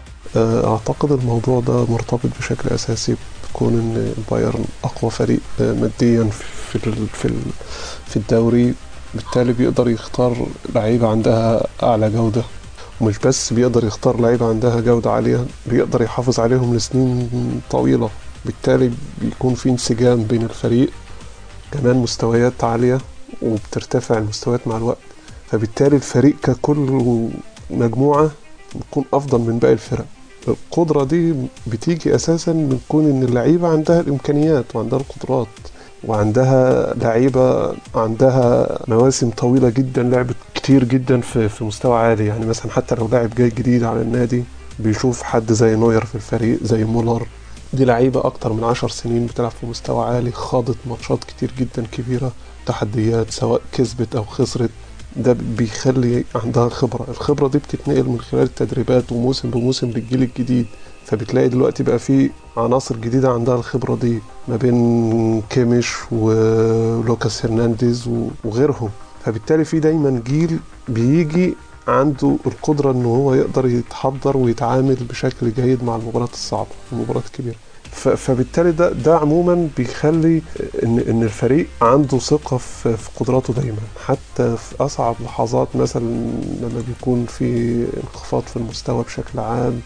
أعتقد الموضوع ده مرتبط بشكل أساسي بكون إن بايرن أقوى فريق ماديا في في في الدوري. بالتالي بيقدر يختار لعيبة عندها أعلى جودة. ومش بس بيقدر يختار لعيبة عندها جودة عالية بيقدر يحافظ عليهم لسنين طويلة. بالتالي بيكون في انسجام بين الفريق كمان مستويات عالية وبترتفع المستويات مع الوقت. فبالتالي الفريق ككل مجموعة بيكون أفضل من باقي الفرق. القدرة دي بتيجي أساسا من كون إن اللعيبة عندها الإمكانيات وعندها القدرات. وعندها لعيبة عندها مواسم طويلة جدا لعبت كتير جدا في, في مستوى عالي. يعني مثلا حتى لو لاعب جاي جديد على النادي بيشوف حد زي نوير في الفريق زي مولر. دي لعيبة أكتر من عشر سنين بتلعب في مستوى عالي خاضت ماتشات كتير جدا كبيرة تحديات سواء كسبت أو خسرت. ده بيخلي عندها خبرة الخبرة دي بتتنقل من خلال التدريبات وموسم بموسم للجيل الجديد. فبتلاقي دلوقتي بقى في عناصر جديدة عندها الخبرة دي ما بين كيميش ولوكاس هرنانديز وغيرهم. فبالتالي في دايما جيل بيجي عنده القدرة إن هو يقدر يتحضر ويتعامل بشكل جيد مع المباريات الصعبة المباريات الكبيرة. فبالتالي ده ده عموما بيخلي إن إن الفريق عنده ثقة في قدراته دايما. حتى في أصعب لحظات مثلا لما بيكون في انخفاض في المستوى بشكل عام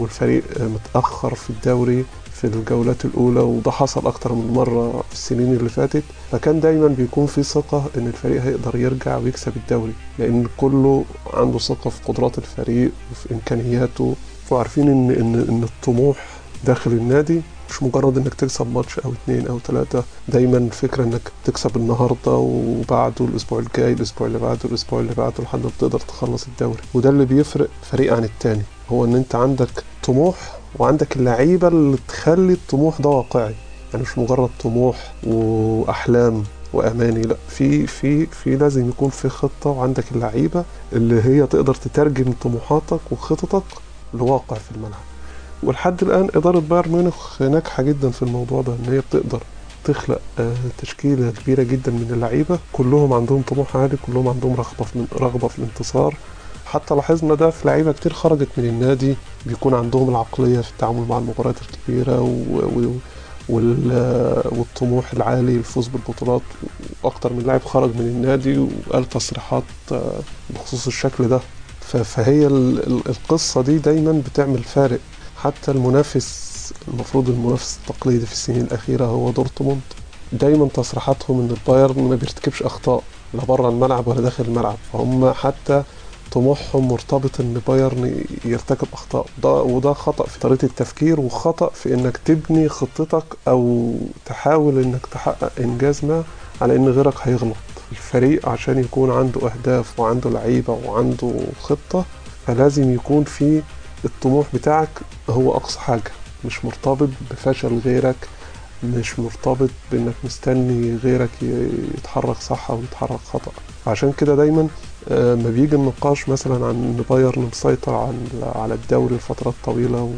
والفريق متأخر في الدوري في الجولات الأولى وده حصل أكتر من مرة في السنين اللي فاتت فكان دايما بيكون في ثقة إن الفريق هيقدر يرجع ويكسب الدوري لأن كله عنده ثقة في قدرات الفريق وفي إمكانياته وعارفين إن إن إن الطموح داخل النادي مش مجرد إنك تكسب ماتش أو اتنين أو تلاتة. دايما فكرة إنك تكسب النهاردة وبعده الأسبوع الجاي الأسبوع اللي بعده الأسبوع اللي بعده لحد ما تقدر تخلص الدوري. وده اللي بيفرق فريق عن التاني هو إن أنت عندك طموح وعندك اللعيبة اللي تخلي الطموح ده واقعي. يعني مش مجرد طموح وأحلام وأماني لا في في في لازم يكون في خطة وعندك اللعيبة اللي هي تقدر تترجم طموحاتك وخططك لواقع في الملعب. ولحد الآن إدارة بايرن ميونخ ناجحة جدا في الموضوع ده إن هي بتقدر تخلق تشكيلة كبيرة جدا من اللعيبة. كلهم عندهم طموح عالي كلهم عندهم رغبة في رغبة في الانتصار. حتى لاحظنا ده في لعيبة كتير خرجت من النادي. بيكون عندهم العقلية في التعامل مع المباريات الكبيرة و... و... والطموح العالي للفوز بالبطولات. وأكتر من لاعب خرج من النادي وقال تصريحات بخصوص الشكل ده. فهي القصة دي دايما بتعمل فارق حتى المنافس المفروض المنافس التقليدي في السنين الأخيرة هو دورتموند. دايما تصريحاتهم إن البايرن ما بيرتكبش أخطاء لا بره الملعب ولا داخل الملعب. فهم حتى طموحهم مرتبط إن بايرن يرتكب أخطاء. ده وده خطأ في طريقة التفكير وخطأ في إنك تبني خطتك أو تحاول إنك تحقق إنجاز ما على إن غيرك هيغلط. الفريق عشان يكون عنده أهداف وعنده لعيبة وعنده خطة فلازم يكون في الطموح بتاعك هو أقصى حاجة. مش مرتبط بفشل غيرك مش مرتبط بإنك مستني غيرك يتحرك صح أو يتحرك خطأ. عشان كده دايما ما بيجي النقاش مثلا عن ان بايرن مسيطر على الدوري لفترات طويلة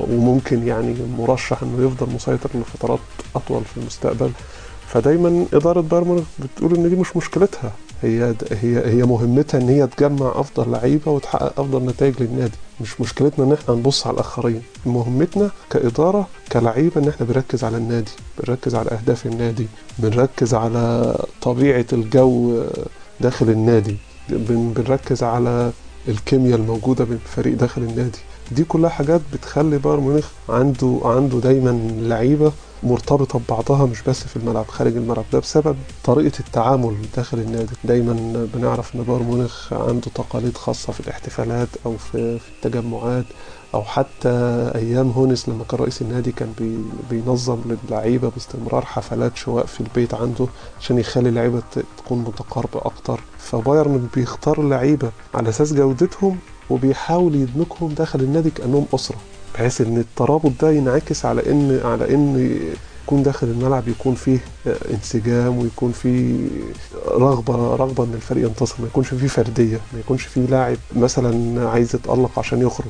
وممكن يعني مرشح إنه يفضل مسيطر لفترات أطول في المستقبل. فدايما إدارة بايرن بتقول إن دي مش مشكلتها. هي هي هي مهمتها إن هي تجمع أفضل لعيبة وتحقق أفضل نتائج للنادي مش مشكلتنا إن إحنا نبص على الآخرين. مهمتنا كإدارة كلعيبة إن إحنا بنركز على النادي بنركز على أهداف النادي بنركز على طبيعة الجو داخل النادي بنركز على الكيمياء الموجودة بين الفريق داخل النادي. دي كلها حاجات بتخلي بايرن ميونخ عنده عنده دايما لعيبة مرتبطة ببعضها مش بس في الملعب خارج الملعب. ده بسبب طريقة التعامل داخل النادي. دايما بنعرف إن بايرن ميونخ عنده تقاليد خاصة في الاحتفالات أو في, التجمعات أو حتى أيام هونس لما كان رئيس النادي كان بي بينظم للعيبة باستمرار حفلات شواء في البيت عنده عشان يخلي اللعيبة تكون متقاربة أكتر. فبايرن بيختار اللعيبة على أساس جودتهم وبيحاول يدمجهم داخل النادي كأنهم أسرة. بحيث إن الترابط ده ينعكس على إن على إن يكون داخل الملعب يكون فيه انسجام ويكون فيه رغبة رغبة إن الفريق ينتصر ما يكونش فيه فردية ما يكونش فيه لاعب مثلا عايز يتألق عشان يخرج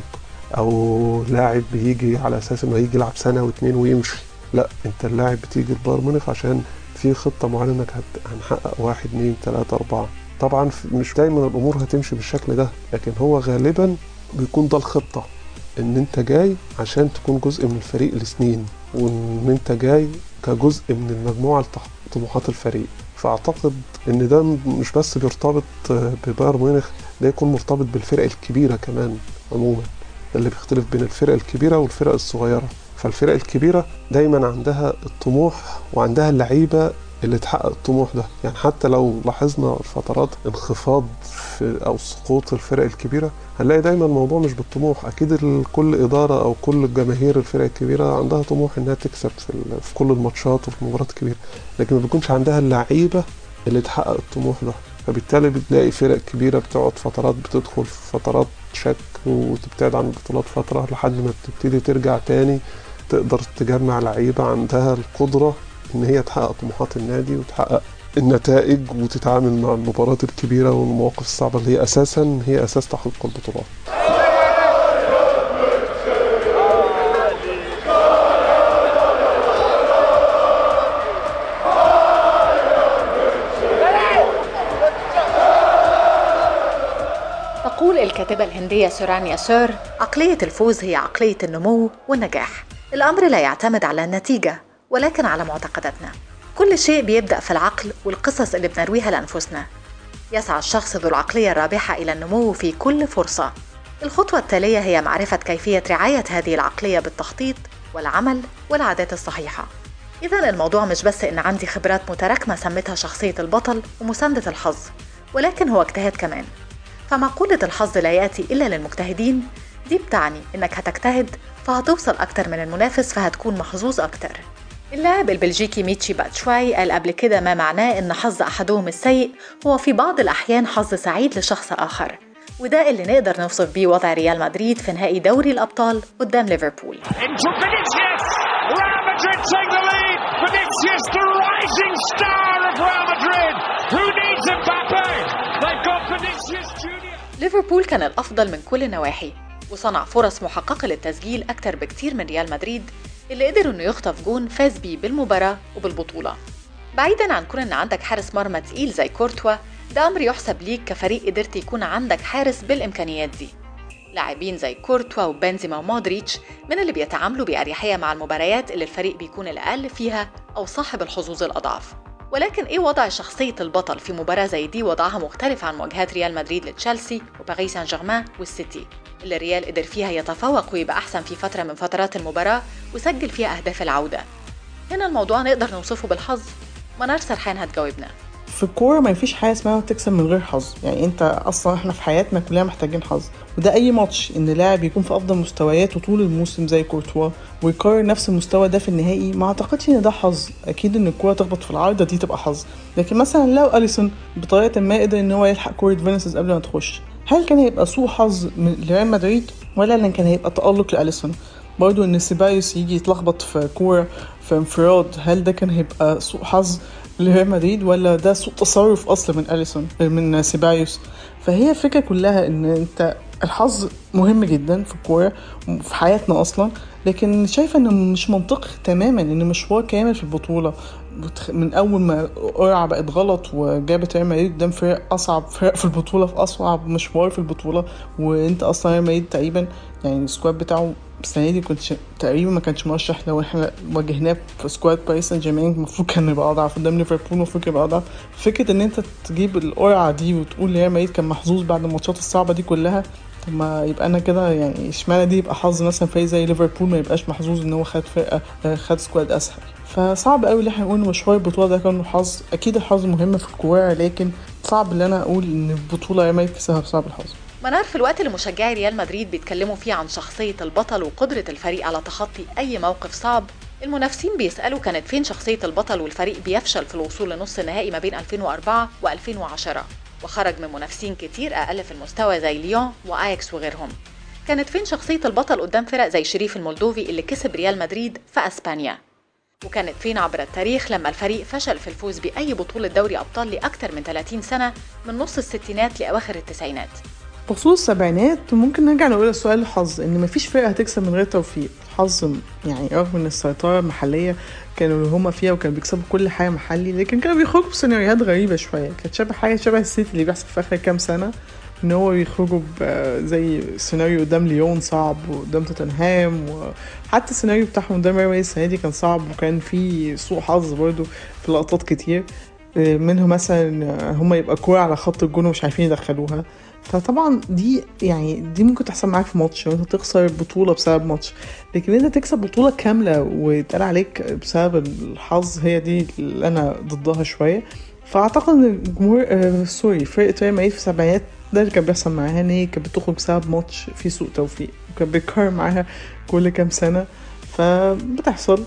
أو لاعب بيجي على أساس إنه هيجي يلعب سنة واتنين ويمشي. لا أنت اللاعب بتيجي البايرن ميونخ عشان في خطة معينة إنك هنحقق واحد اتنين تلاتة أربعة. طبعا مش دايما الأمور هتمشي بالشكل ده لكن هو غالبا بيكون ده الخطة. إن أنت جاي عشان تكون جزء من الفريق لسنين وإن أنت جاي كجزء من المجموعة لتحقيق طموحات الفريق. فأعتقد إن ده مش بس بيرتبط ببايرن ميونخ ده يكون مرتبط بالفرق الكبيرة كمان عموما اللي بيختلف بين الفرق الكبيرة والفرق الصغيرة. فالفرق الكبيرة دايما عندها الطموح وعندها اللعيبة اللي تحقق الطموح ده. يعني حتى لو لاحظنا فترات انخفاض في أو سقوط الفرق الكبيرة هنلاقي دايما الموضوع مش بالطموح. أكيد كل إدارة أو كل جماهير الفرق الكبيرة عندها طموح إنها تكسب في, في كل الماتشات وفي المباريات الكبيرة لكن ما بيكونش عندها اللعيبة اللي تحقق الطموح ده. فبالتالي بتلاقي فرق كبيرة بتقعد فترات بتدخل في فترات شك وتبتعد عن البطولات فترة لحد ما تبتدي ترجع تاني تقدر تجمع لعيبة عندها القدرة إن هي تحقق طموحات النادي وتحقق النتائج وتتعامل مع المباريات الكبيرة والمواقف الصعبة اللي هي أساسا هي أساس تحقيق البطولات تقول الكاتبة الهندية سورانيا سور عقلية الفوز هي عقلية النمو والنجاح. الأمر لا يعتمد على النتيجة ولكن على معتقداتنا. كل شيء بيبدأ في العقل والقصص اللي بنرويها لأنفسنا. يسعى الشخص ذو العقلية الرابحة إلى النمو في كل فرصة. الخطوة التالية هي معرفة كيفية رعاية هذه العقلية بالتخطيط والعمل والعادات الصحيحة. إذا الموضوع مش بس إن عندي خبرات متراكمة سميتها شخصية البطل ومساندة الحظ ولكن هو اجتهاد كمان. فمقولة الحظ لا يأتي إلا للمجتهدين. دي بتعني إنك هتجتهد فهتوصل أكتر من المنافس فهتكون محظوظ أكتر. اللاعب البلجيكي ميشي باتشواي قال قبل كده ما معناه إن حظ أحدهم السيء هو في بعض الأحيان حظ سعيد لشخص آخر. وده اللي نقدر نوصف بيه وضع ريال مدريد في نهائي دوري الأبطال قدام ليفربول! ليفربول كان الأفضل من كل النواحي وصنع فرص محققة للتسجيل أكتر بكتير من ريال مدريد اللي قدر إنه يخطف جون فاز بيه بالمباراة وبالبطولة. بعيدا عن كون إن عندك حارس مرمى تقيل زي كورتوا ده أمر يحسب ليك كفريق قدرت يكون عندك حارس بالإمكانيات دي. لاعبين زي كورتوا وبنزيما ومودريتش من اللي بيتعاملوا بأريحية مع المباريات اللي الفريق بيكون الأقل فيها أو صاحب الحظوظ الأضعف. ولكن إيه وضع شخصية البطل في مباراة زي دي وضعها مختلف عن مواجهات ريال مدريد لتشيلسي وباريس سان جيرمان والسيتي؟ اللي ريال قدر فيها يتفوق ويبقى أحسن في فترة من فترات المباراة وسجل فيها أهداف العودة. هنا الموضوع نقدر نوصفه بالحظ. منار سرحان هتجاوبنا. في الكورة ما فيش حاجة اسمها تكسب من غير حظ. يعني أنت أصلا إحنا في حياتنا كلنا محتاجين حظ. وده أي ماتش إن لاعب يكون في أفضل مستوياته طول الموسم زي كورتوا ويكرر نفس المستوى ده في النهائي ما أعتقدش إن ده حظ. أكيد إن الكورة تخبط في العارضة دي تبقى حظ. لكن مثلا لو أليسون بطريقة ما قدر إن هو يلحق كورة فينيسيوس قبل ما تخش هل كان هيبقى سوء حظ لريال مدريد ولا إن كان هيبقى تألق لأليسون؟ برضو إن سيبايوس يجي يتلخبط في كورة في انفراد هل ده كان هيبقى سوء حظ لريال مدريد ولا ده سوء تصرف أصلا من أليسون من سيبايوس؟ فهي الفكرة كلها إن أنت الحظ مهم جدا في الكورة وفي حياتنا أصلا لكن شايفة إنه مش منطقي تماما إن مشوار كامل في البطولة من أول ما قرعه بقت غلط وجابت ريال مدريد قدام فرق أصعب فرق في البطولة في أصعب مشوار في البطولة وأنت أصلا ريال مدريد تقريبا يعني ال squad بتاعه السنة دي كنت تقريبا ما كانش مرشح لو إحنا واجهناه في squad باريس سان جيرمان المفروض كان يبقى أضعف قدام ليفربول المفروض يبقى أضعف. فكرة إن أنت تجيب القرعة دي وتقول ريال مدريد كان محظوظ بعد الماتشات الصعبة دي كلها طب ما يبقى أنا كده يعني اشمعنى دي يبقى حظ مثلا فريق زي ليفربول ما يبقاش محظوظ إن هو خد فرقه خد squad أسهل؟ فصعب قوي ان إحنا نقول إن مشوار البطولة ده كان حظ. أكيد الحظ مهم في الكورة لكن صعب إن أنا أقول إن البطولة ريال مدريد كسبها بسبب الحظ. منار في الوقت اللي مشجعي ريال مدريد بيتكلموا فيه عن شخصية البطل وقدرة الفريق على تخطي أي موقف صعب المنافسين بيسألوا كانت فين شخصية البطل والفريق بيفشل في الوصول لنص النهائي ما بين 2004 و2010 وخرج من منافسين كتير أقل في المستوى زي ليون وآياكس وغيرهم. كانت فين شخصية البطل قدام فرق زي شريف المولدوفي اللي كسب ريال مدريد في أسبانيا؟ وكانت فين عبر التاريخ لما الفريق فشل في الفوز بأي بطولة دوري أبطال لأكثر من 30 سنة من نص الستينات لأواخر التسعينات. بخصوص السبعينات ممكن نرجع نقول السؤال الحظ إن مفيش فرقة هتكسب من غير توفيق. الحظ يعني رغم إن السيطرة المحلية كانوا اللي هما فيها وكانوا بيكسبوا كل حاجة محلي لكن كانوا بيخرجوا بسيناريوهات غريبة شوية. كانت شبه حاجة شبه السيتي اللي بيحصل في آخر كام سنة. إن هو بيخرجوا ب- زي سيناريو قدام ليون صعب وقدام توتنهام وحتى السيناريو بتاعهم قدام ريال السنة دي كان صعب وكان في سوء حظ برضه في لقطات كتير. منهم مثلا هم يبقى كورة على خط الجون ومش عارفين يدخلوها. فطبعا دي يعني دي ممكن تحصل معاك في ماتش أنت تخسر بطولة بسبب ماتش. لكن أنت تكسب بطولة كاملة ويتقال عليك بسبب الحظ هي دي اللي أنا ضدها شوية. فأعتقد إن الجمهور آه سوري فرقة ريال مدريد في السبعينات ده اللي كان بيحصل معاها ان هي كانت بتخرج بسبب ماتش فيه سوء توفيق وكان بيتكرر معاها كل كام سنة فبتحصل.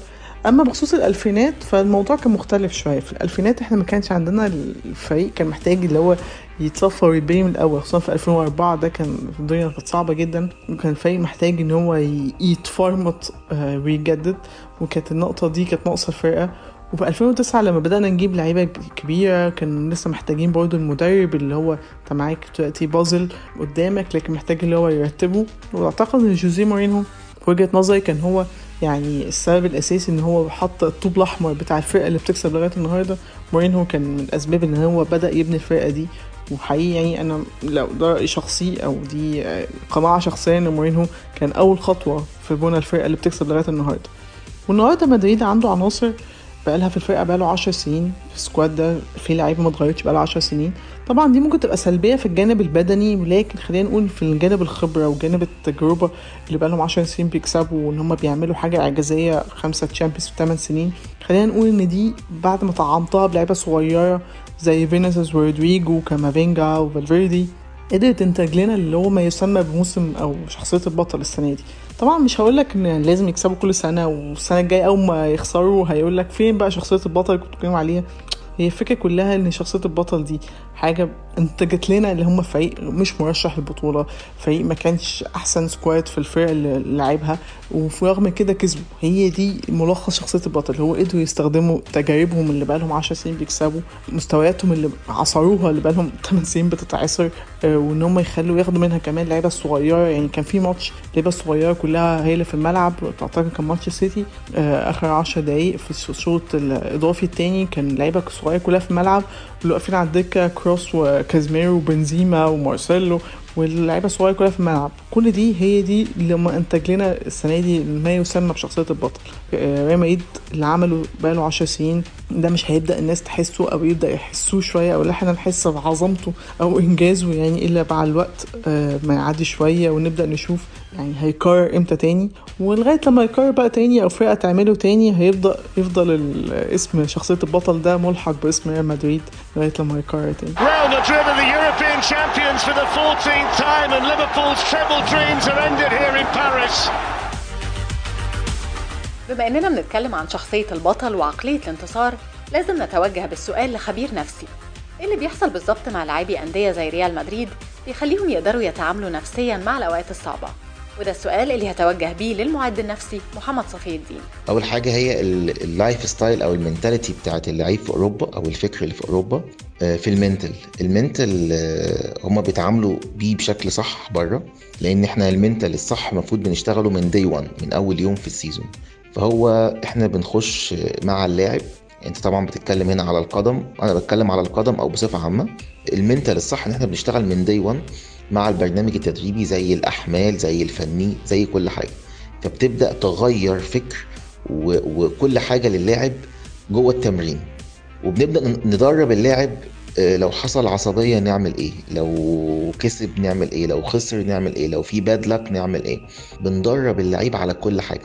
أما بخصوص الألفينات فالموضوع كان مختلف شوية. في الألفينات إحنا ما كانش عندنا الفريق كان محتاج اللي هو يتصفى ويبني من الأول خصوصا في 2004 ده كان الدنيا كانت صعبة جدا وكان الفريق محتاج إن هو يتفرمط آه، ويجدد. وكانت النقطة دي كانت ناقصة الفرقة. وفي 2009 لما بدأنا نجيب لعيبة كبيرة كان لسه محتاجين برضه المدرب اللي هو انت معاك دلوقتي بازل قدامك لكن محتاج اللي هو يرتبه. وأعتقد إن جوزيه مورينهو في وجهة نظري كان هو يعني السبب الأساسي إن هو حط الطوب الأحمر بتاع الفرقة اللي بتكسب لغاية النهارده. مورينهو كان من الأسباب إن هو بدأ يبني الفرقة دي. وحقيقي يعني أنا لو ده راي شخصي أو دي قناعة شخصية إن مورينهو كان أول خطوة في بنى الفرقة اللي بتكسب لغاية النهارده. والنهاردة مدريد عنده عناصر بقالها في الفرقة بقاله عشر سنين في ال squad ده في لعيبة ما اتغيرتش بقالها عشر سنين. طبعا دي ممكن تبقى سلبية في الجانب البدني ولكن خلينا نقول في الجانب الخبرة وجانب التجربة اللي بقالهم عشر سنين بيكسبوا وإن هم بيعملوا حاجة إعجازية خمسة Champions في 8 سنين. خلينا نقول إن دي بعد ما طعمتها بلعيبة صغيرة زي فينيسيوس ورودريجو كامافينجا وفالفيردي قدرت تنتج لنا اللي هو ما يسمى بموسم أو شخصية البطل السنة دي. طبعا مش هقول لك إن لازم يكسبوا كل سنة والسنة الجاية أول ما يخسروا هيقول لك فين بقى شخصية البطل اللي كنت عليها؟ هي الفكرة كلها إن شخصية البطل دي حاجة انتجت لنا اللي هم فريق مش مرشح للبطولة فريق ما كانش أحسن سكواد في الفرق اللي لعبها وفي رغم كده كسبوا. هي دي ملخص شخصية البطل هو قدروا يستخدموا تجاربهم اللي بقالهم 10 سنين بيكسبوا مستوياتهم اللي عصروها اللي بقالهم <laughs> 8 سنين بتتعصر آه، وإن هم يخلوا ياخدوا منها كمان اللعيبه الصغيره يعني كان في ماتش اللعيبه الصغيره كلها هي اللي في الملعب اعتقد كان ماتش سيتي آه، آخر 10 دقايق في الشوط الإضافي الثاني كان اللعيبه الصغيره كلها في الملعب واللي واقفين على الدكة كروس وكازميرو وبنزيما ومارسيلو واللعيبة الصغيرة كلها في الملعب. كل دي هي دي اللي انتج لنا السنة دي ما يسمى بشخصية البطل. آه، ريال مدريد اللي عمله بقاله 10 سنين ده مش هيبدأ الناس تحسه أو يبدأ يحسوه شوية أو إحنا نحس بعظمته أو إنجازه يعني إلا بعد الوقت آه، ما يعدي شوية ونبدأ نشوف يعني هيكرر إمتى تاني؟ ولغاية لما يكرر بقى تاني أو فرقة تعمله تاني هيفضل يفضل اسم شخصية البطل ده ملحق باسم ريال مدريد لغاية لما يكرر تاني. Real Madrid are the European champions for the 14th time and Liverpool's treble dreams are ended here in Paris. بما إننا بنتكلم عن شخصية البطل وعقلية الانتصار لازم نتوجه بالسؤال لخبير نفسي. إيه اللي بيحصل بالظبط مع لاعبي أندية زي ريال مدريد بيخليهم يقدروا يتعاملوا نفسيا مع الأوقات الصعبة؟ وده السؤال اللي هتوجه بيه للمعد النفسي محمد صفي الدين. أول حاجة هي ال- ال lifestyle أو ال mentality بتاعت اللعيب في أوروبا أو الفكر اللي في أوروبا آه، في ال mental. ال mental آه، هما بيتعاملوا بيه بشكل صح بره لأن إحنا ال mental الصح المفروض بنشتغله من day 1 من أول يوم في ال season فهو إحنا بنخش مع اللاعب أنت طبعا بتتكلم هنا على القدم أنا بتكلم على القدم أو بصفة عامة. ال mental الصح إن إحنا بنشتغل من day 1 مع البرنامج التدريبي زي الأحمال زي الفني زي كل حاجة. فبتبدأ تغير فكر وكل حاجة للاعب جوه التمرين. وبنبدأ ندرب اللاعب آه، لو حصل عصبية نعمل إيه؟ لو كسب نعمل إيه؟ لو خسر نعمل إيه؟ لو في bad luck نعمل إيه؟ بندرب اللعيب على كل حاجة.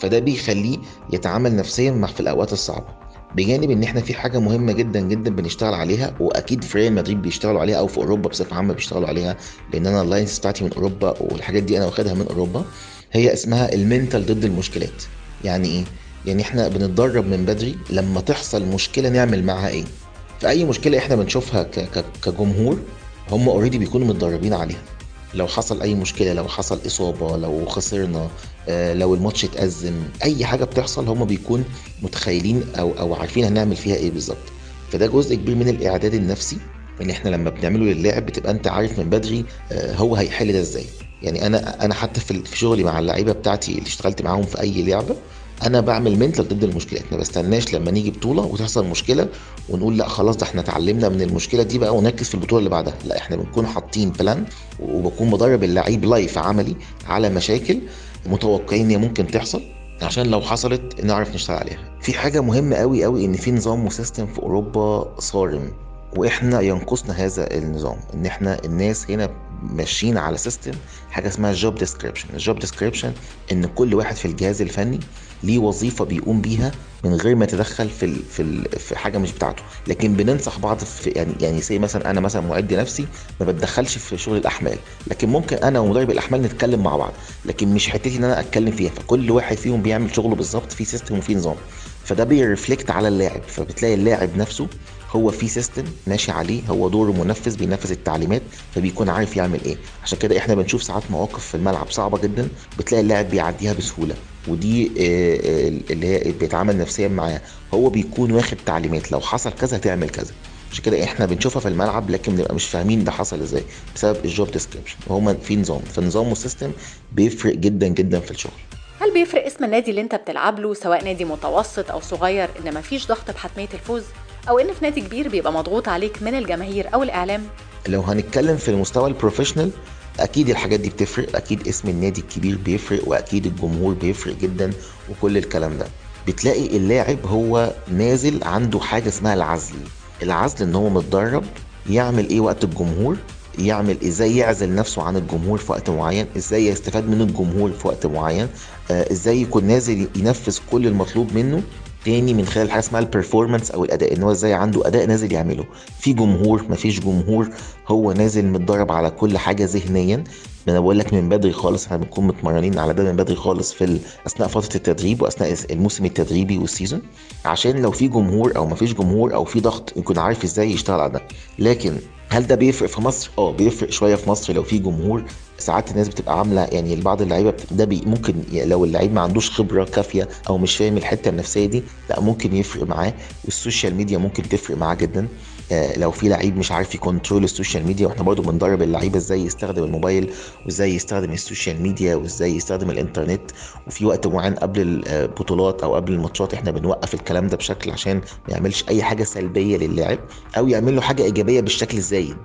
فده بيخليه يتعامل نفسيا مع في الأوقات الصعبة. بجانب إن إحنا في حاجة مهمة جدا جدا بنشتغل عليها وأكيد في ريال مدريد بيشتغلوا عليها أو في أوروبا بصفة عامة بيشتغلوا عليها لأن أنا ال license بتاعتي من أوروبا والحاجات دي أنا واخدها من أوروبا هي اسمها ال mental ضد المشكلات. يعني إيه؟ يعني إحنا بنتدرب من بدري لما تحصل مشكلة نعمل معاها إيه؟ في اي مشكلة إحنا بنشوفها كجمهور هم already بيكونوا متدربين عليها. لو حصل أي مشكلة لو حصل إصابة لو خسرنا لو الماتش اتأزم أي حاجة بتحصل هم بيكون متخيلين أو أو عارفين هنعمل فيها إيه بالظبط. فده جزء كبير من الإعداد النفسي إن إحنا لما بنعمله للاعب بتبقى أنت عارف من بدري آه، هو هيحل ده إزاي. يعني أنا أنا حتى في شغلي مع اللعيبة بتاعتي اللي اشتغلت معاهم في أي لعبة أنا بعمل mental ضد المشكلات ما بستناش لما نيجي بطولة وتحصل مشكلة ونقول لأ خلاص ده إحنا اتعلمنا من المشكلة دي بقى ونركز في البطولة اللي بعدها. لأ إحنا بنكون حاطين plan وبكون بدرب اللعيب live عملي على مشاكل متوقعين هي ممكن تحصل عشان لو حصلت نعرف نشتغل عليها. في حاجة مهمة قوي قوي إن في نظام و system في أوروبا صارم وإحنا ينقصنا هذا النظام. إن إحنا الناس هنا ماشيين على system حاجة اسمها job description ال job description إن كل واحد في الجهاز الفني ليه وظيفة بيقوم بيها من غير ما يتدخل في في في حاجة مش بتاعته. لكن بننصح بعض في يعني يعني زي مثلا أنا مثلا معد نفسي ما بتدخلش في شغل الأحمال. لكن ممكن أنا ومدرب الأحمال نتكلم مع بعض. لكن مش حتتي إن أنا أتكلم فيها. فكل واحد فيهم بيعمل شغله بالظبط في system وفي نظام. فده بي reflect على اللاعب. فبتلاقي اللاعب نفسه هو في system ماشي عليه هو دوره منفذ بينفذ التعليمات فبيكون عارف يعمل إيه. عشان كده إحنا بنشوف ساعات مواقف في الملعب صعبة جدا بتلاقي اللاعب بيعديها بسهولة. ودي آه، آه، اللي هي بيتعامل نفسيا معاها هو بيكون واخد تعليمات. لو حصل كذا هتعمل كذا. عشان كده إحنا بنشوفها في الملعب لكن بنبقى مش فاهمين ده حصل إزاي بسبب ال job description وهما في نظام. فالنظام وال system بيفرق جدا جدا في الشغل. هل بيفرق اسم النادي اللي انت بتلعب له سواء نادي متوسط أو صغير ان مفيش ضغط بحتمية الفوز؟ أو ان في نادي كبير بيبقى مضغوط عليك من الجماهير أو الاعلام؟ لو هنتكلم في المستوى البروفيشنال أكيد الحاجات دي بتفرق أكيد اسم النادي الكبير بيفرق وأكيد الجمهور بيفرق جدا وكل الكلام ده. بتلاقي اللاعب هو نازل عنده حاجة اسمها العزل. العزل إن هو متدرب يعمل إيه وقت الجمهور؟ يعمل إزاي يعزل نفسه عن الجمهور في وقت معين؟ إزاي يستفاد من الجمهور في وقت معين؟ آه، إزاي يكون نازل ينفذ كل المطلوب منه؟ تاني من خلال حاجة اسمها ال performance أو الأداء إن هو إزاي عنده أداء نازل يعمله. في جمهور مفيش جمهور هو نازل متدرب على كل حاجة ذهنيا. ما أنا بقول لك من بدري خالص إحنا بنكون متمرنين على ده من بدري خالص في أثناء فترة التدريب وأثناء الموسم التدريبي وال season عشان لو في جمهور أو مفيش جمهور أو في ضغط يكون عارف إزاي يشتغل على ده. لكن هل ده بيفرق في مصر؟ آه بيفرق شوية في مصر لو في جمهور ساعات الناس بتبقى عاملة يعني بعض اللعيبة ده بي ممكن لو اللعيب ما عندوش خبرة كافية أو مش فاهم الحتة النفسية دي لا ممكن يفرق معاه وال social media ممكن تفرق معاه جدا. آه، لو في لعيب مش عارف ي control ال social media وإحنا برضو بندرب اللعيبة إزاي يستخدم الموبايل وإزاي يستخدم ال social media وإزاي يستخدم الإنترنت. وفي وقت معين قبل البطولات أو قبل الماتشات إحنا بنوقف الكلام ده بشكل عشان ما يعملش أي حاجة سلبية للاعب أو يعمل له حاجة إيجابية بالشكل الزايد.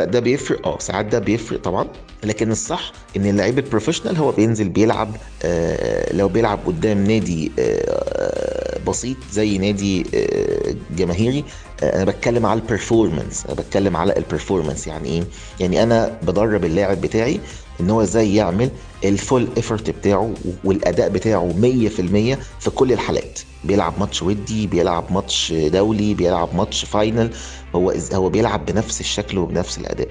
ده بيفرق آه ساعات ده بيفرق طبعا لكن الصح إن اللعيب ال professional هو بينزل بيلعب آه لو بيلعب قدام نادي آه بسيط زي نادي آه جماهيري أنا بتكلم على ال performance أنا بتكلم على ال performance يعني إيه؟ يعني أنا بدرب اللاعب بتاعي إن هو إزاي يعمل ال full effort بتاعه والأداء بتاعه 100% في كل الحالات. بيلعب ماتش ودي بيلعب ماتش دولي بيلعب ماتش final هو هو بيلعب بنفس الشكل وبنفس الأداء.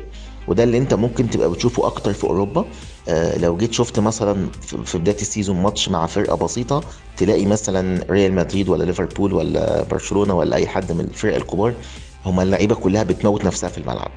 وده اللي أنت ممكن تبقى بتشوفه أكتر في أوروبا. آه لو جيت شفت مثلا في بداية ال season ماتش مع فرقة بسيطة تلاقي مثلا ريال مدريد ولا ليفربول ولا برشلونة ولا أي حد من الفرق الكبار هما اللعيبة كلها بتموت نفسها في الملعب.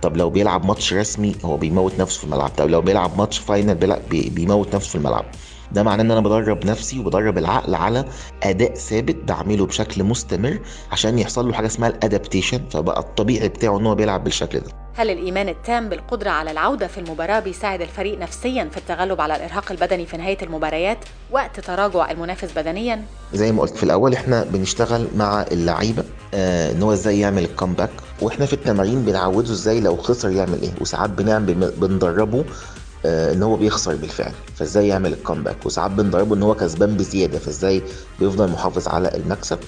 طب لو بيلعب ماتش رسمي هو بيموت نفسه في الملعب. طب لو بيلعب ماتش final بيلعب بي- بيموت نفسه في الملعب. ده معناه إن أنا بدرب نفسي وبدرب العقل على أداء ثابت بعمله بشكل مستمر عشان يحصل له حاجة اسمها ال adaptation فبقى الطبيعي بتاعه إن هو بيلعب بالشكل ده هل الإيمان التام بالقدرة على العودة في المباراة بيساعد الفريق نفسيا في التغلب على الإرهاق البدني في نهاية المباريات وقت تراجع المنافس بدنيا؟ زي ما قلت في الأول إحنا بنشتغل مع اللعيبة آه إن هو إزاي يعمل ال comeback وإحنا في التمارين بنعوده إزاي لو خسر يعمل إيه وساعات بنعمل بندربه إن هو بيخسر بالفعل. فإزاي يعمل ال comeback وساعات بندربه إن هو كسبان بزيادة فإزاي بيفضل محافظ على المكسب؟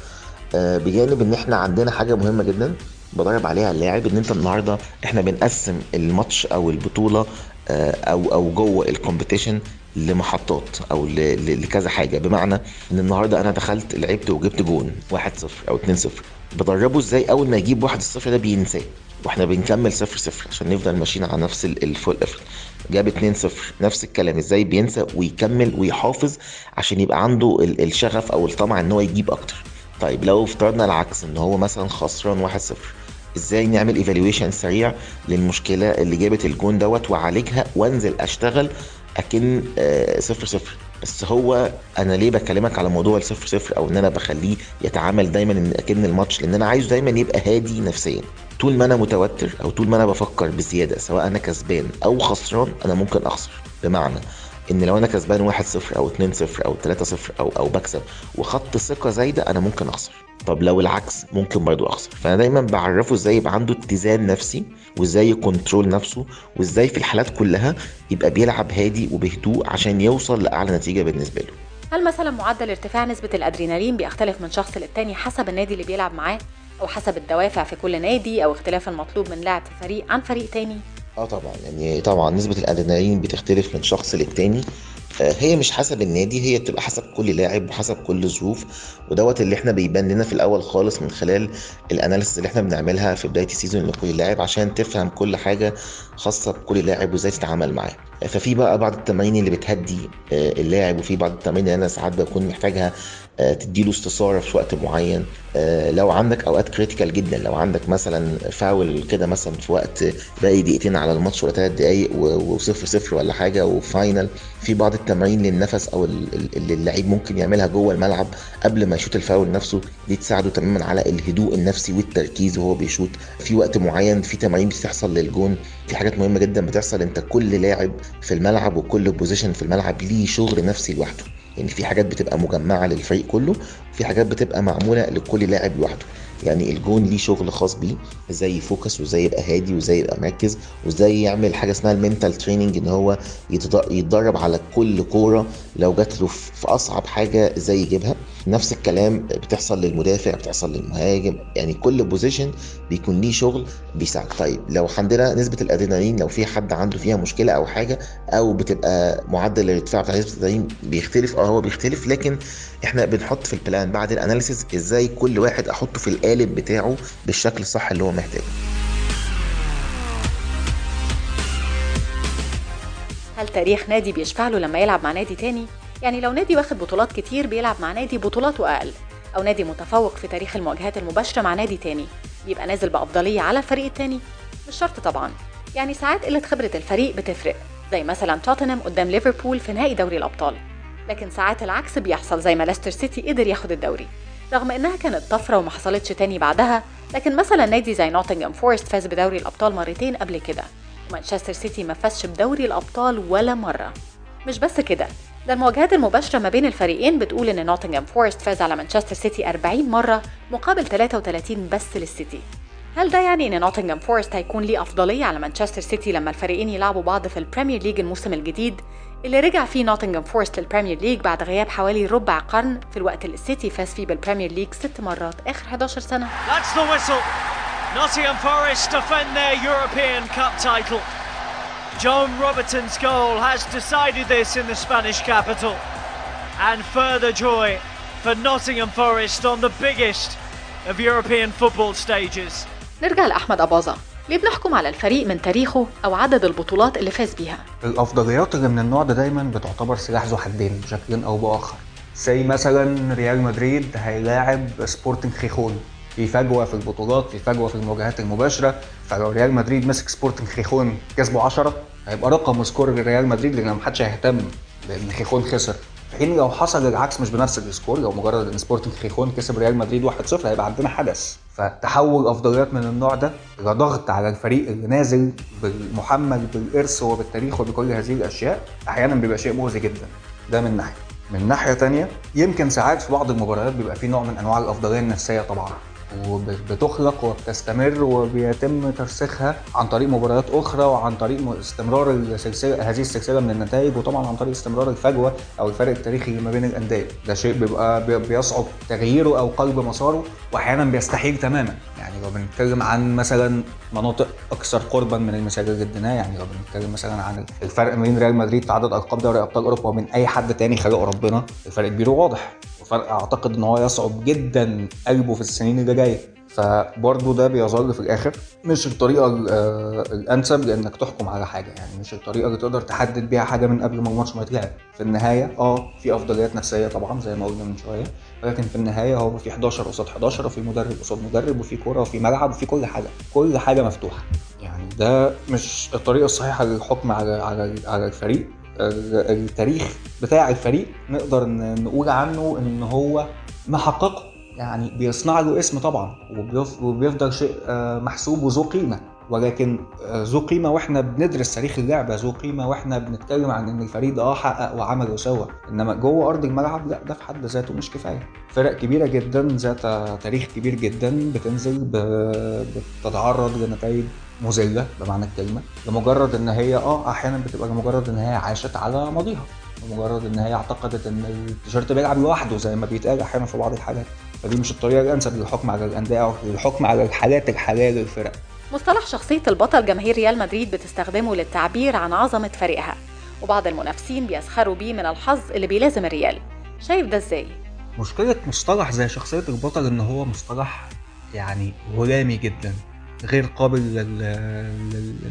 آه بجانب إن إحنا عندنا حاجة مهمة جدا بدرب عليها اللاعب إن أنت النهارده إحنا بنقسم الماتش أو البطولة آه، أو أو جوه competition لمحطات أو لكذا حاجة. بمعنى إن النهارده أنا دخلت لعبت وجبت جون 1-0 أو 2-0 بدربه إزاي؟ أول ما يجيب 1-0 ده بينساه. وإحنا بنكمل 0-0 عشان نفضل ماشيين على نفس ال- ال full effort جاب 2-0 نفس الكلام. إزاي بينسى ويكمل ويحافظ عشان يبقى عنده ال- الشغف أو الطمع إن هو يجيب أكتر. طيب لو افترضنا العكس إن هو مثلا خسران 1-0 إزاي نعمل evaluation سريع للمشكلة اللي جابت الجون دوت واعالجها وأنزل أشتغل أكن آه، صفر صفر؟ بس هو أنا ليه بكلمك على موضوع الصفر صفر أو إن أنا بخليه يتعامل دايما إن أكن الماتش؟ لأن أنا عايزه دايما يبقى هادي نفسيا. طول ما أنا متوتر أو طول ما أنا بفكر بزيادة سواء أنا كسبان أو خسران أنا ممكن أخسر. بمعنى إن لو أنا كسبان 1-0 أو 2-0 أو 3-0 أو أو بكسب وخدت ثقة زايدة أنا ممكن أخسر. طب لو العكس ممكن برضو أخسر فأنا دايما بعرفه إزاي يبقى عنده اتزان نفسي وإزاي يكنترول نفسه وإزاي في الحالات كلها يبقى بيلعب هادي وبهدوء عشان يوصل لأعلى نتيجة بالنسبة له هل مثلا معدل ارتفاع نسبة الأدرينالين بيختلف من شخص للتاني حسب النادي اللي بيلعب معاه أو حسب الدوافع في كل نادي أو اختلاف المطلوب من لاعب في فريق عن فريق تاني؟ آه طبعا يعني طبعا نسبة الأدرينالين بتختلف من شخص للتاني هي مش حسب النادي هي بتبقى حسب كل لاعب وحسب كل ظروف ودوت اللي إحنا بيبان لنا في الأول خالص من خلال ال analysis اللي إحنا بنعملها في بداية ال season لكل لاعب عشان تفهم كل حاجة خاصة بكل لاعب وازاي تتعامل معاه. آه، ففي بقى بعض التمارين اللي بتهدي آه، اللاعب وفي بعض التمارين اللي أنا ساعات بكون محتاجها آه، تديله استثارة في وقت معين. آه، لو عندك أوقات critical جدا لو عندك مثلا فاول كده مثلا في وقت باقي دقيقتين على الماتش ولا ثلاث دقايق و- وصفر صفر ولا حاجة و final في بعض التمارين للنفس أو ال- ال- اللي اللعيب ممكن يعملها جوه الملعب قبل ما يشوط الفاول نفسه دي تساعده تماما على الهدوء النفسي والتركيز وهو بيشوط في وقت معين في تمارين بتحصل للجون في حاجات مهمة جدا بتحصل أنت كل لاعب في الملعب وكل position في الملعب ليه شغل نفسي لوحده. يعني في حاجات بتبقى مجمعة للفريق كله وفي حاجات بتبقى معمولة لكل لاعب لوحده. يعني الجون ليه شغل خاص بيه إزاي ي focus وإزاي يبقى هادي وإزاي يبقى مركز وإزاي يعمل حاجة اسمها ال mental training إن هو يتد- يتدرب على كل كورة لو جات له في أصعب حاجة إزاي يجيبها. نفس الكلام بتحصل للمدافع بتحصل للمهاجم يعني كل position بيكون ليه شغل بيساعد طيب لو عندنا نسبة الأدرينالين لو في حد عنده فيها مشكلة أو حاجة أو بتبقى معدل الارتفاع بتاع نسبة الأدرينالين بيختلف أه هو بيختلف لكن إحنا بنحط في ال plan بعد ال analysis إزاي كل واحد أحطه في القالب بتاعه بالشكل الصح اللي هو محتاجه هل تاريخ نادي بيشفع له لما يلعب مع نادي تاني؟ يعني لو نادي واخد بطولات كتير بيلعب مع نادي بطولاته أقل أو نادي متفوق في تاريخ المواجهات المباشرة مع نادي تاني يبقى نازل بأفضلية على الفريق التاني؟ مش شرط طبعا. يعني ساعات قلة خبرة الفريق بتفرق زي مثلا توتنهام قدام ليفربول في نهائي دوري الأبطال. لكن ساعات العكس بيحصل زي ما ليستر سيتي قدر ياخد الدوري. رغم إنها كانت طفرة وما حصلتش تاني بعدها لكن مثلا نادي زي نوتنغهام فورست فاز بدوري الأبطال مرتين قبل كده ومانشستر سيتي ما فازش بدوري الأبطال ولا مرة. مش بس كده ده المواجهات المباشرة ما بين الفريقين بتقول إن نوتنغهام فورست فاز على مانشستر سيتي 40 مرة مقابل 33 بس للسيتي. هل ده يعني إن نوتنغهام فورست هيكون ليه أفضلية على مانشستر سيتي لما الفريقين يلعبوا بعض في البريمير ليج الموسم الجديد اللي رجع فيه نوتنغهام فورست للبريمير ليج بعد غياب حوالي ربع قرن في الوقت اللي السيتي فاز فيه بالبريمير ليج ست مرات آخر 11 سنة؟ That's the whistle. Nottingham Forest defend their European Cup title. John Robertson's goal has decided this in the Spanish capital. And further joy for Nottingham Forest on the biggest of European football stages. نرجع لأحمد أباظة ليه بنحكم على الفريق من تاريخه أو عدد البطولات اللي فاز بيها؟ الأفضليات اللي من النوع ده دايما بتعتبر سلاح ذو حدين بشكل أو بآخر زي مثلا ريال مدريد هيلاعب سبورتنج خيخون في فجوة في البطولات في فجوة في المواجهات المباشرة. فلو ريال مدريد مسك سبورتنج خيخون كسبه 10 هيبقى رقم score لريال مدريد لأن محدش هيهتم لأن خيخون خسر. في حين لو حصل العكس مش بنفس ال score لو مجرد إن سبورتنج خيخون كسب ريال مدريد 1-0 هيبقى عندنا حدث. فتحول أفضليات من النوع ده إلى ضغط على الفريق اللي نازل بالمحمل بالإرث وبالتاريخ وبكل هذه الأشياء أحيانا بيبقى شيء مؤذي جدا. ده من ناحية. من ناحية تانية يمكن ساعات في بعض المباريات بيبقى في نوع من أنواع الأفضلية النفسية طبعا. وبتخلق وبتستمر وبيتم ترسيخها عن طريق مباريات أخرى وعن طريق استمرار السلسله هذه السلسلة من النتائج وطبعا عن طريق استمرار الفجوة أو الفرق التاريخي ما بين الأندية. ده شيء بيبقى بي- بيصعب تغييره أو قلب مساره واحيانا بيستحيل تماما. يعني لو بنتكلم عن مثلا مناطق أكثر قربا من المثال اللي يعني لو بنتكلم مثلا عن الفرق بين ريال مدريد في عدد ألقاب دوري أبطال أوروبا ومن أي حد تاني خلقه ربنا الفرق كبير وواضح. وفرق أعتقد إن هو يصعب جدا قلبه في السنين اللي جاية. فبرضه ده بيظل في الآخر. مش الطريقة ال- آه، الأنسب لأنك تحكم على حاجة. يعني مش الطريقة اللي تقدر تحدد بيها حاجة من قبل ما الماتش ما يتلعب. في النهاية آه في أفضليات نفسية طبعا زي ما قلنا من شوية. ولكن في النهاية هو في 11 قصاد 11 وفي مدرب قصاد مدرب وفي كورة وفي ملعب وفي كل حاجة. كل حاجة مفتوحة. يعني ده مش الطريقة الصحيحة للحكم على على على الفريق. ال- التاريخ بتاع الفريق نقدر نقول عنه إن هو محققه يعني بيصنع له اسم طبعا وبيف- وبيفضل شيء آه، محسوب وذو قيمة. ولكن آه، ذو قيمة وإحنا بندرس تاريخ اللعبه ذو قيمة وإحنا بنتكلم عن إن الفريق ده آه حقق وعمل وسوى إنما جوه أرض الملعب لا ده في حد ذاته مش كفاية. فرق كبيرة جدا ذات تاريخ كبير جدا بتنزل بتتعرض لنتائج مذلة بمعنى الكلمة لمجرد إن هي آه أحيانا بتبقى لمجرد إن هي عاشت على ماضيها لمجرد إن هي اعتقدت إن التيشيرت بيلعب لوحده زي ما بيتقال أحيانا في بعض الحالات. فدي مش الطريقة الأنسب للحكم على الأندية أو للحكم على الحالات الحاليه للفرق. مصطلح شخصية البطل جماهير ريال مدريد بتستخدمه للتعبير عن عظمة فريقها وبعض المنافسين بيسخروا بيه من الحظ اللي بيلازم الريال. شايف ده إزاي؟ مشكلة مصطلح زي شخصية البطل إن هو مصطلح يعني غلامي جدا. غير قابل.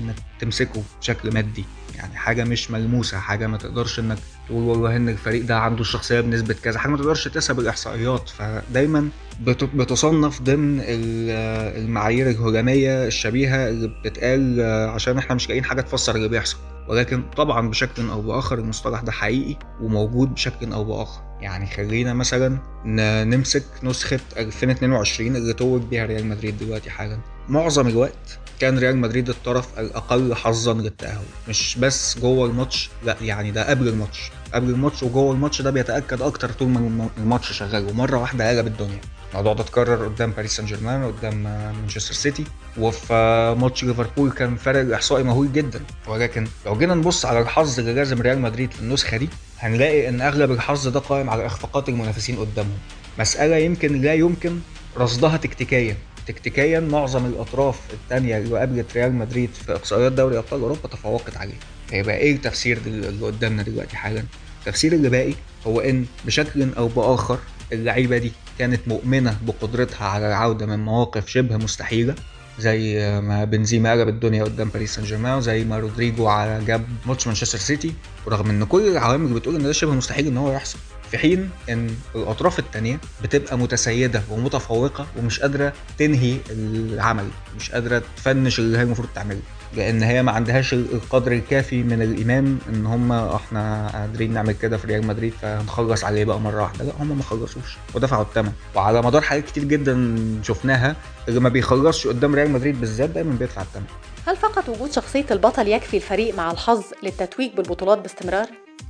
انك تمسكه بشكل مادي. يعني حاجة مش ملموسة حاجة ما تقدرش انك تقول والله ان الفريق ده عنده الشخصية بنسبة كذا حاجة ما تقدرش تقيسها بالاحصائيات فدايما بت... بتصنف ضمن المعايير الهجومية الشبيهة اللي بتتقال عشان إحنا مش لاقيين حاجة تفسر اللي بيحصل. ولكن طبعا بشكل أو بآخر المصطلح ده حقيقي وموجود بشكل أو بآخر. يعني خلينا مثلا نمسك نسخة 2022 اللي توج بيها ريال مدريد دلوقتي حالا. معظم الوقت كان ريال مدريد الطرف الأقل حظا للتأهل. مش بس جوه الماتش لا يعني ده قبل الماتش. قبل الماتش وجوه الماتش ده بيتأكد أكتر طول ما الماتش شغال. ومرة واحدة قلب الدنيا. الموضوع ده اتكرر قدام باريس سان جيرمان قدام مانشستر سيتي. وفي ماتش ليفربول كان فرق الإحصائي مهول جدا. ولكن لو جينا نبص على الحظ اللي لازم ريال مدريد في النسخة دي هنلاقي إن أغلب الحظ ده قائم على إخفاقات المنافسين قدامهم. مسألة يمكن لا يمكن رصدها تكتيكيا. تكتيكيا معظم الأطراف الثانية اللي قابلت ريال مدريد في إقصائيات دوري أبطال أوروبا تفوقت عليه. هيبقى إيه التفسير اللي قدامنا دلوقتي حالا؟ التفسير اللي باقي هو إن بشكل أو بآخر اللعيبة دي كانت مؤمنة بقدرتها على العودة من مواقف شبه مستحيلة زي ما بنزيما قلب الدنيا قدام باريس سان جيرمان وزي ما رودريجو جاب ماتش مانشستر سيتي ورغم إن كل العوامل بتقول إن ده شبه مستحيل إن هو يحصل. في حين إن الأطراف التانية بتبقى متسيدة ومتفوقة ومش قادرة تنهي العمل مش قادرة ت finish اللي هي المفروض تعمله لأن هي ما عندهاش القدر الكافي من الإيمان إن هم إحنا قادرين نعمل كده في ريال مدريد فهنخلص عليه بقى مرة واحدة لا هم ما خلصوش ودفعوا الثمن وعلى مدار حاجات كتير جدا شفناها اللي ما بيخلصش قدام ريال مدريد بالذات دايما بيدفع الثمن هل فقط وجود شخصية البطل يكفي الفريق مع الحظ للتتويج بالبطولات باستمرار؟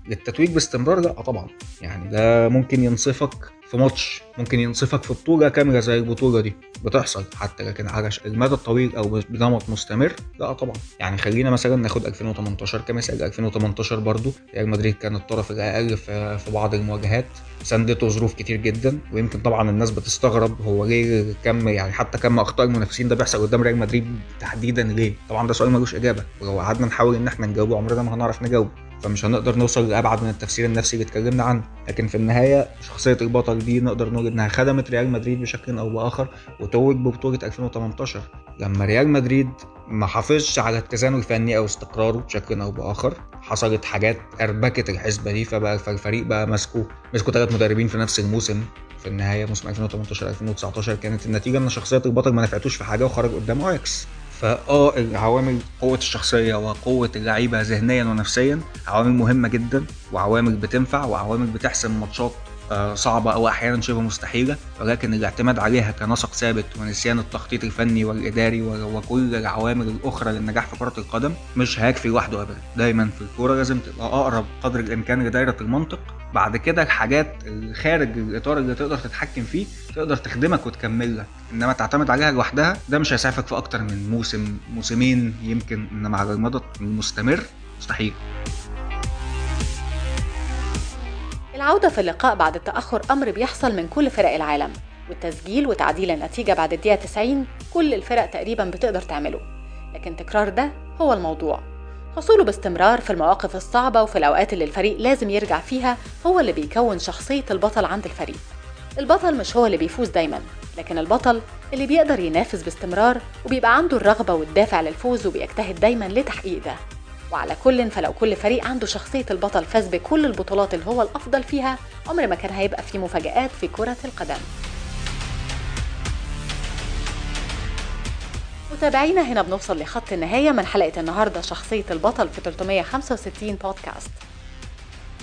للتتويج باستمرار لا طبعا. يعني ده ممكن ينصفك في ماتش ممكن ينصفك في بطولة كاملة زي البطولة دي. بتحصل حتى لكن على المدى الطويل أو بنمط مستمر لا طبعا. يعني خلينا مثلا ناخد 2018 كمثال. 2018 برضو ريال مدريد كان الطرف الأقل في بعض المواجهات. سندته ظروف كتير جدا ويمكن طبعا الناس بتستغرب هو ليه كم يعني حتى كم أخطاء المنافسين ده بيحصل قدام ريال مدريد تحديدا ليه؟ طبعا ده سؤال ملوش إجابة. ولو قعدنا نحاول إن إحنا نجاوبه عمرنا ما هنعرف نجاوبه. فمش هنقدر نوصل لأبعد من التفسير النفسي اللي اتكلمنا عنه. لكن في النهاية شخصية البطل دي نقدر نقول إنها خدمت ريال مدريد بشكل أو بآخر وتوج ببطولة 2018 لما ريال مدريد ما حافظش على اتزانه الفني أو استقراره بشكل أو بآخر حصلت حاجات أربكت الحسبة دي فبقى فالفريق بقى ماسكه مسكوا ثلاث مدربين في نفس الموسم. في النهاية موسم 2018 2019 كانت النتيجة إن شخصية البطل ما نفعتوش في حاجة وخرج قدام آياكس. فاه العوامل قوة الشخصية وقوة اللعيبة ذهنيا ونفسيا عوامل مهمة جدا وعوامل بتنفع وعوامل بتحسم ماتشات صعبة أو أحيانا شبه مستحيلة ولكن الاعتماد عليها كنسق ثابت ونسيان التخطيط الفني والإداري وكل العوامل الأخرى للنجاح في كرة القدم مش هيكفي لوحده أبدا. دايما في الكورة لازم تبقى أقرب قدر الإمكان لدايرة المنطق. بعد كده الحاجات خارج الإطار اللي تقدر تتحكم فيه تقدر تخدمك وتكمل لك. إنما تعتمد عليها لوحدها ده مش هيسعفك في أكتر من موسم موسمين يمكن إنما على المدى المستمر مستحيل. العودة في اللقاء بعد التأخر أمر بيحصل من كل فرق العالم والتسجيل وتعديل النتيجة بعد الدقيقة 90 كل الفرق تقريبا بتقدر تعمله. لكن تكرار ده هو الموضوع. حصوله باستمرار في المواقف الصعبة وفي الأوقات اللي الفريق لازم يرجع فيها هو اللي بيكون شخصية البطل عند الفريق. البطل مش هو اللي بيفوز دايما لكن البطل اللي بيقدر ينافس باستمرار وبيبقى عنده الرغبة والدافع للفوز وبيجتهد دايما لتحقيق ده. وعلى كل فلو كل فريق عنده شخصية البطل فاز بكل البطولات اللي هو الأفضل فيها عمر ما كان هيبقى في مفاجآت في كرة القدم. متابعينا هنا بنوصل لخط النهاية من حلقة النهاردة شخصية البطل في 365 بودكاست.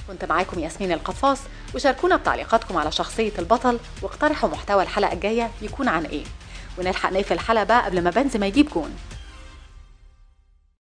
كنت معاكم ياسمين القفاص وشاركونا بتعليقاتكم على شخصية البطل واقترحوا محتوى الحلقة الجاية يكون عن إيه. ونلحق نقفل الحلقة بقى قبل ما بنزي ما يجيب جون.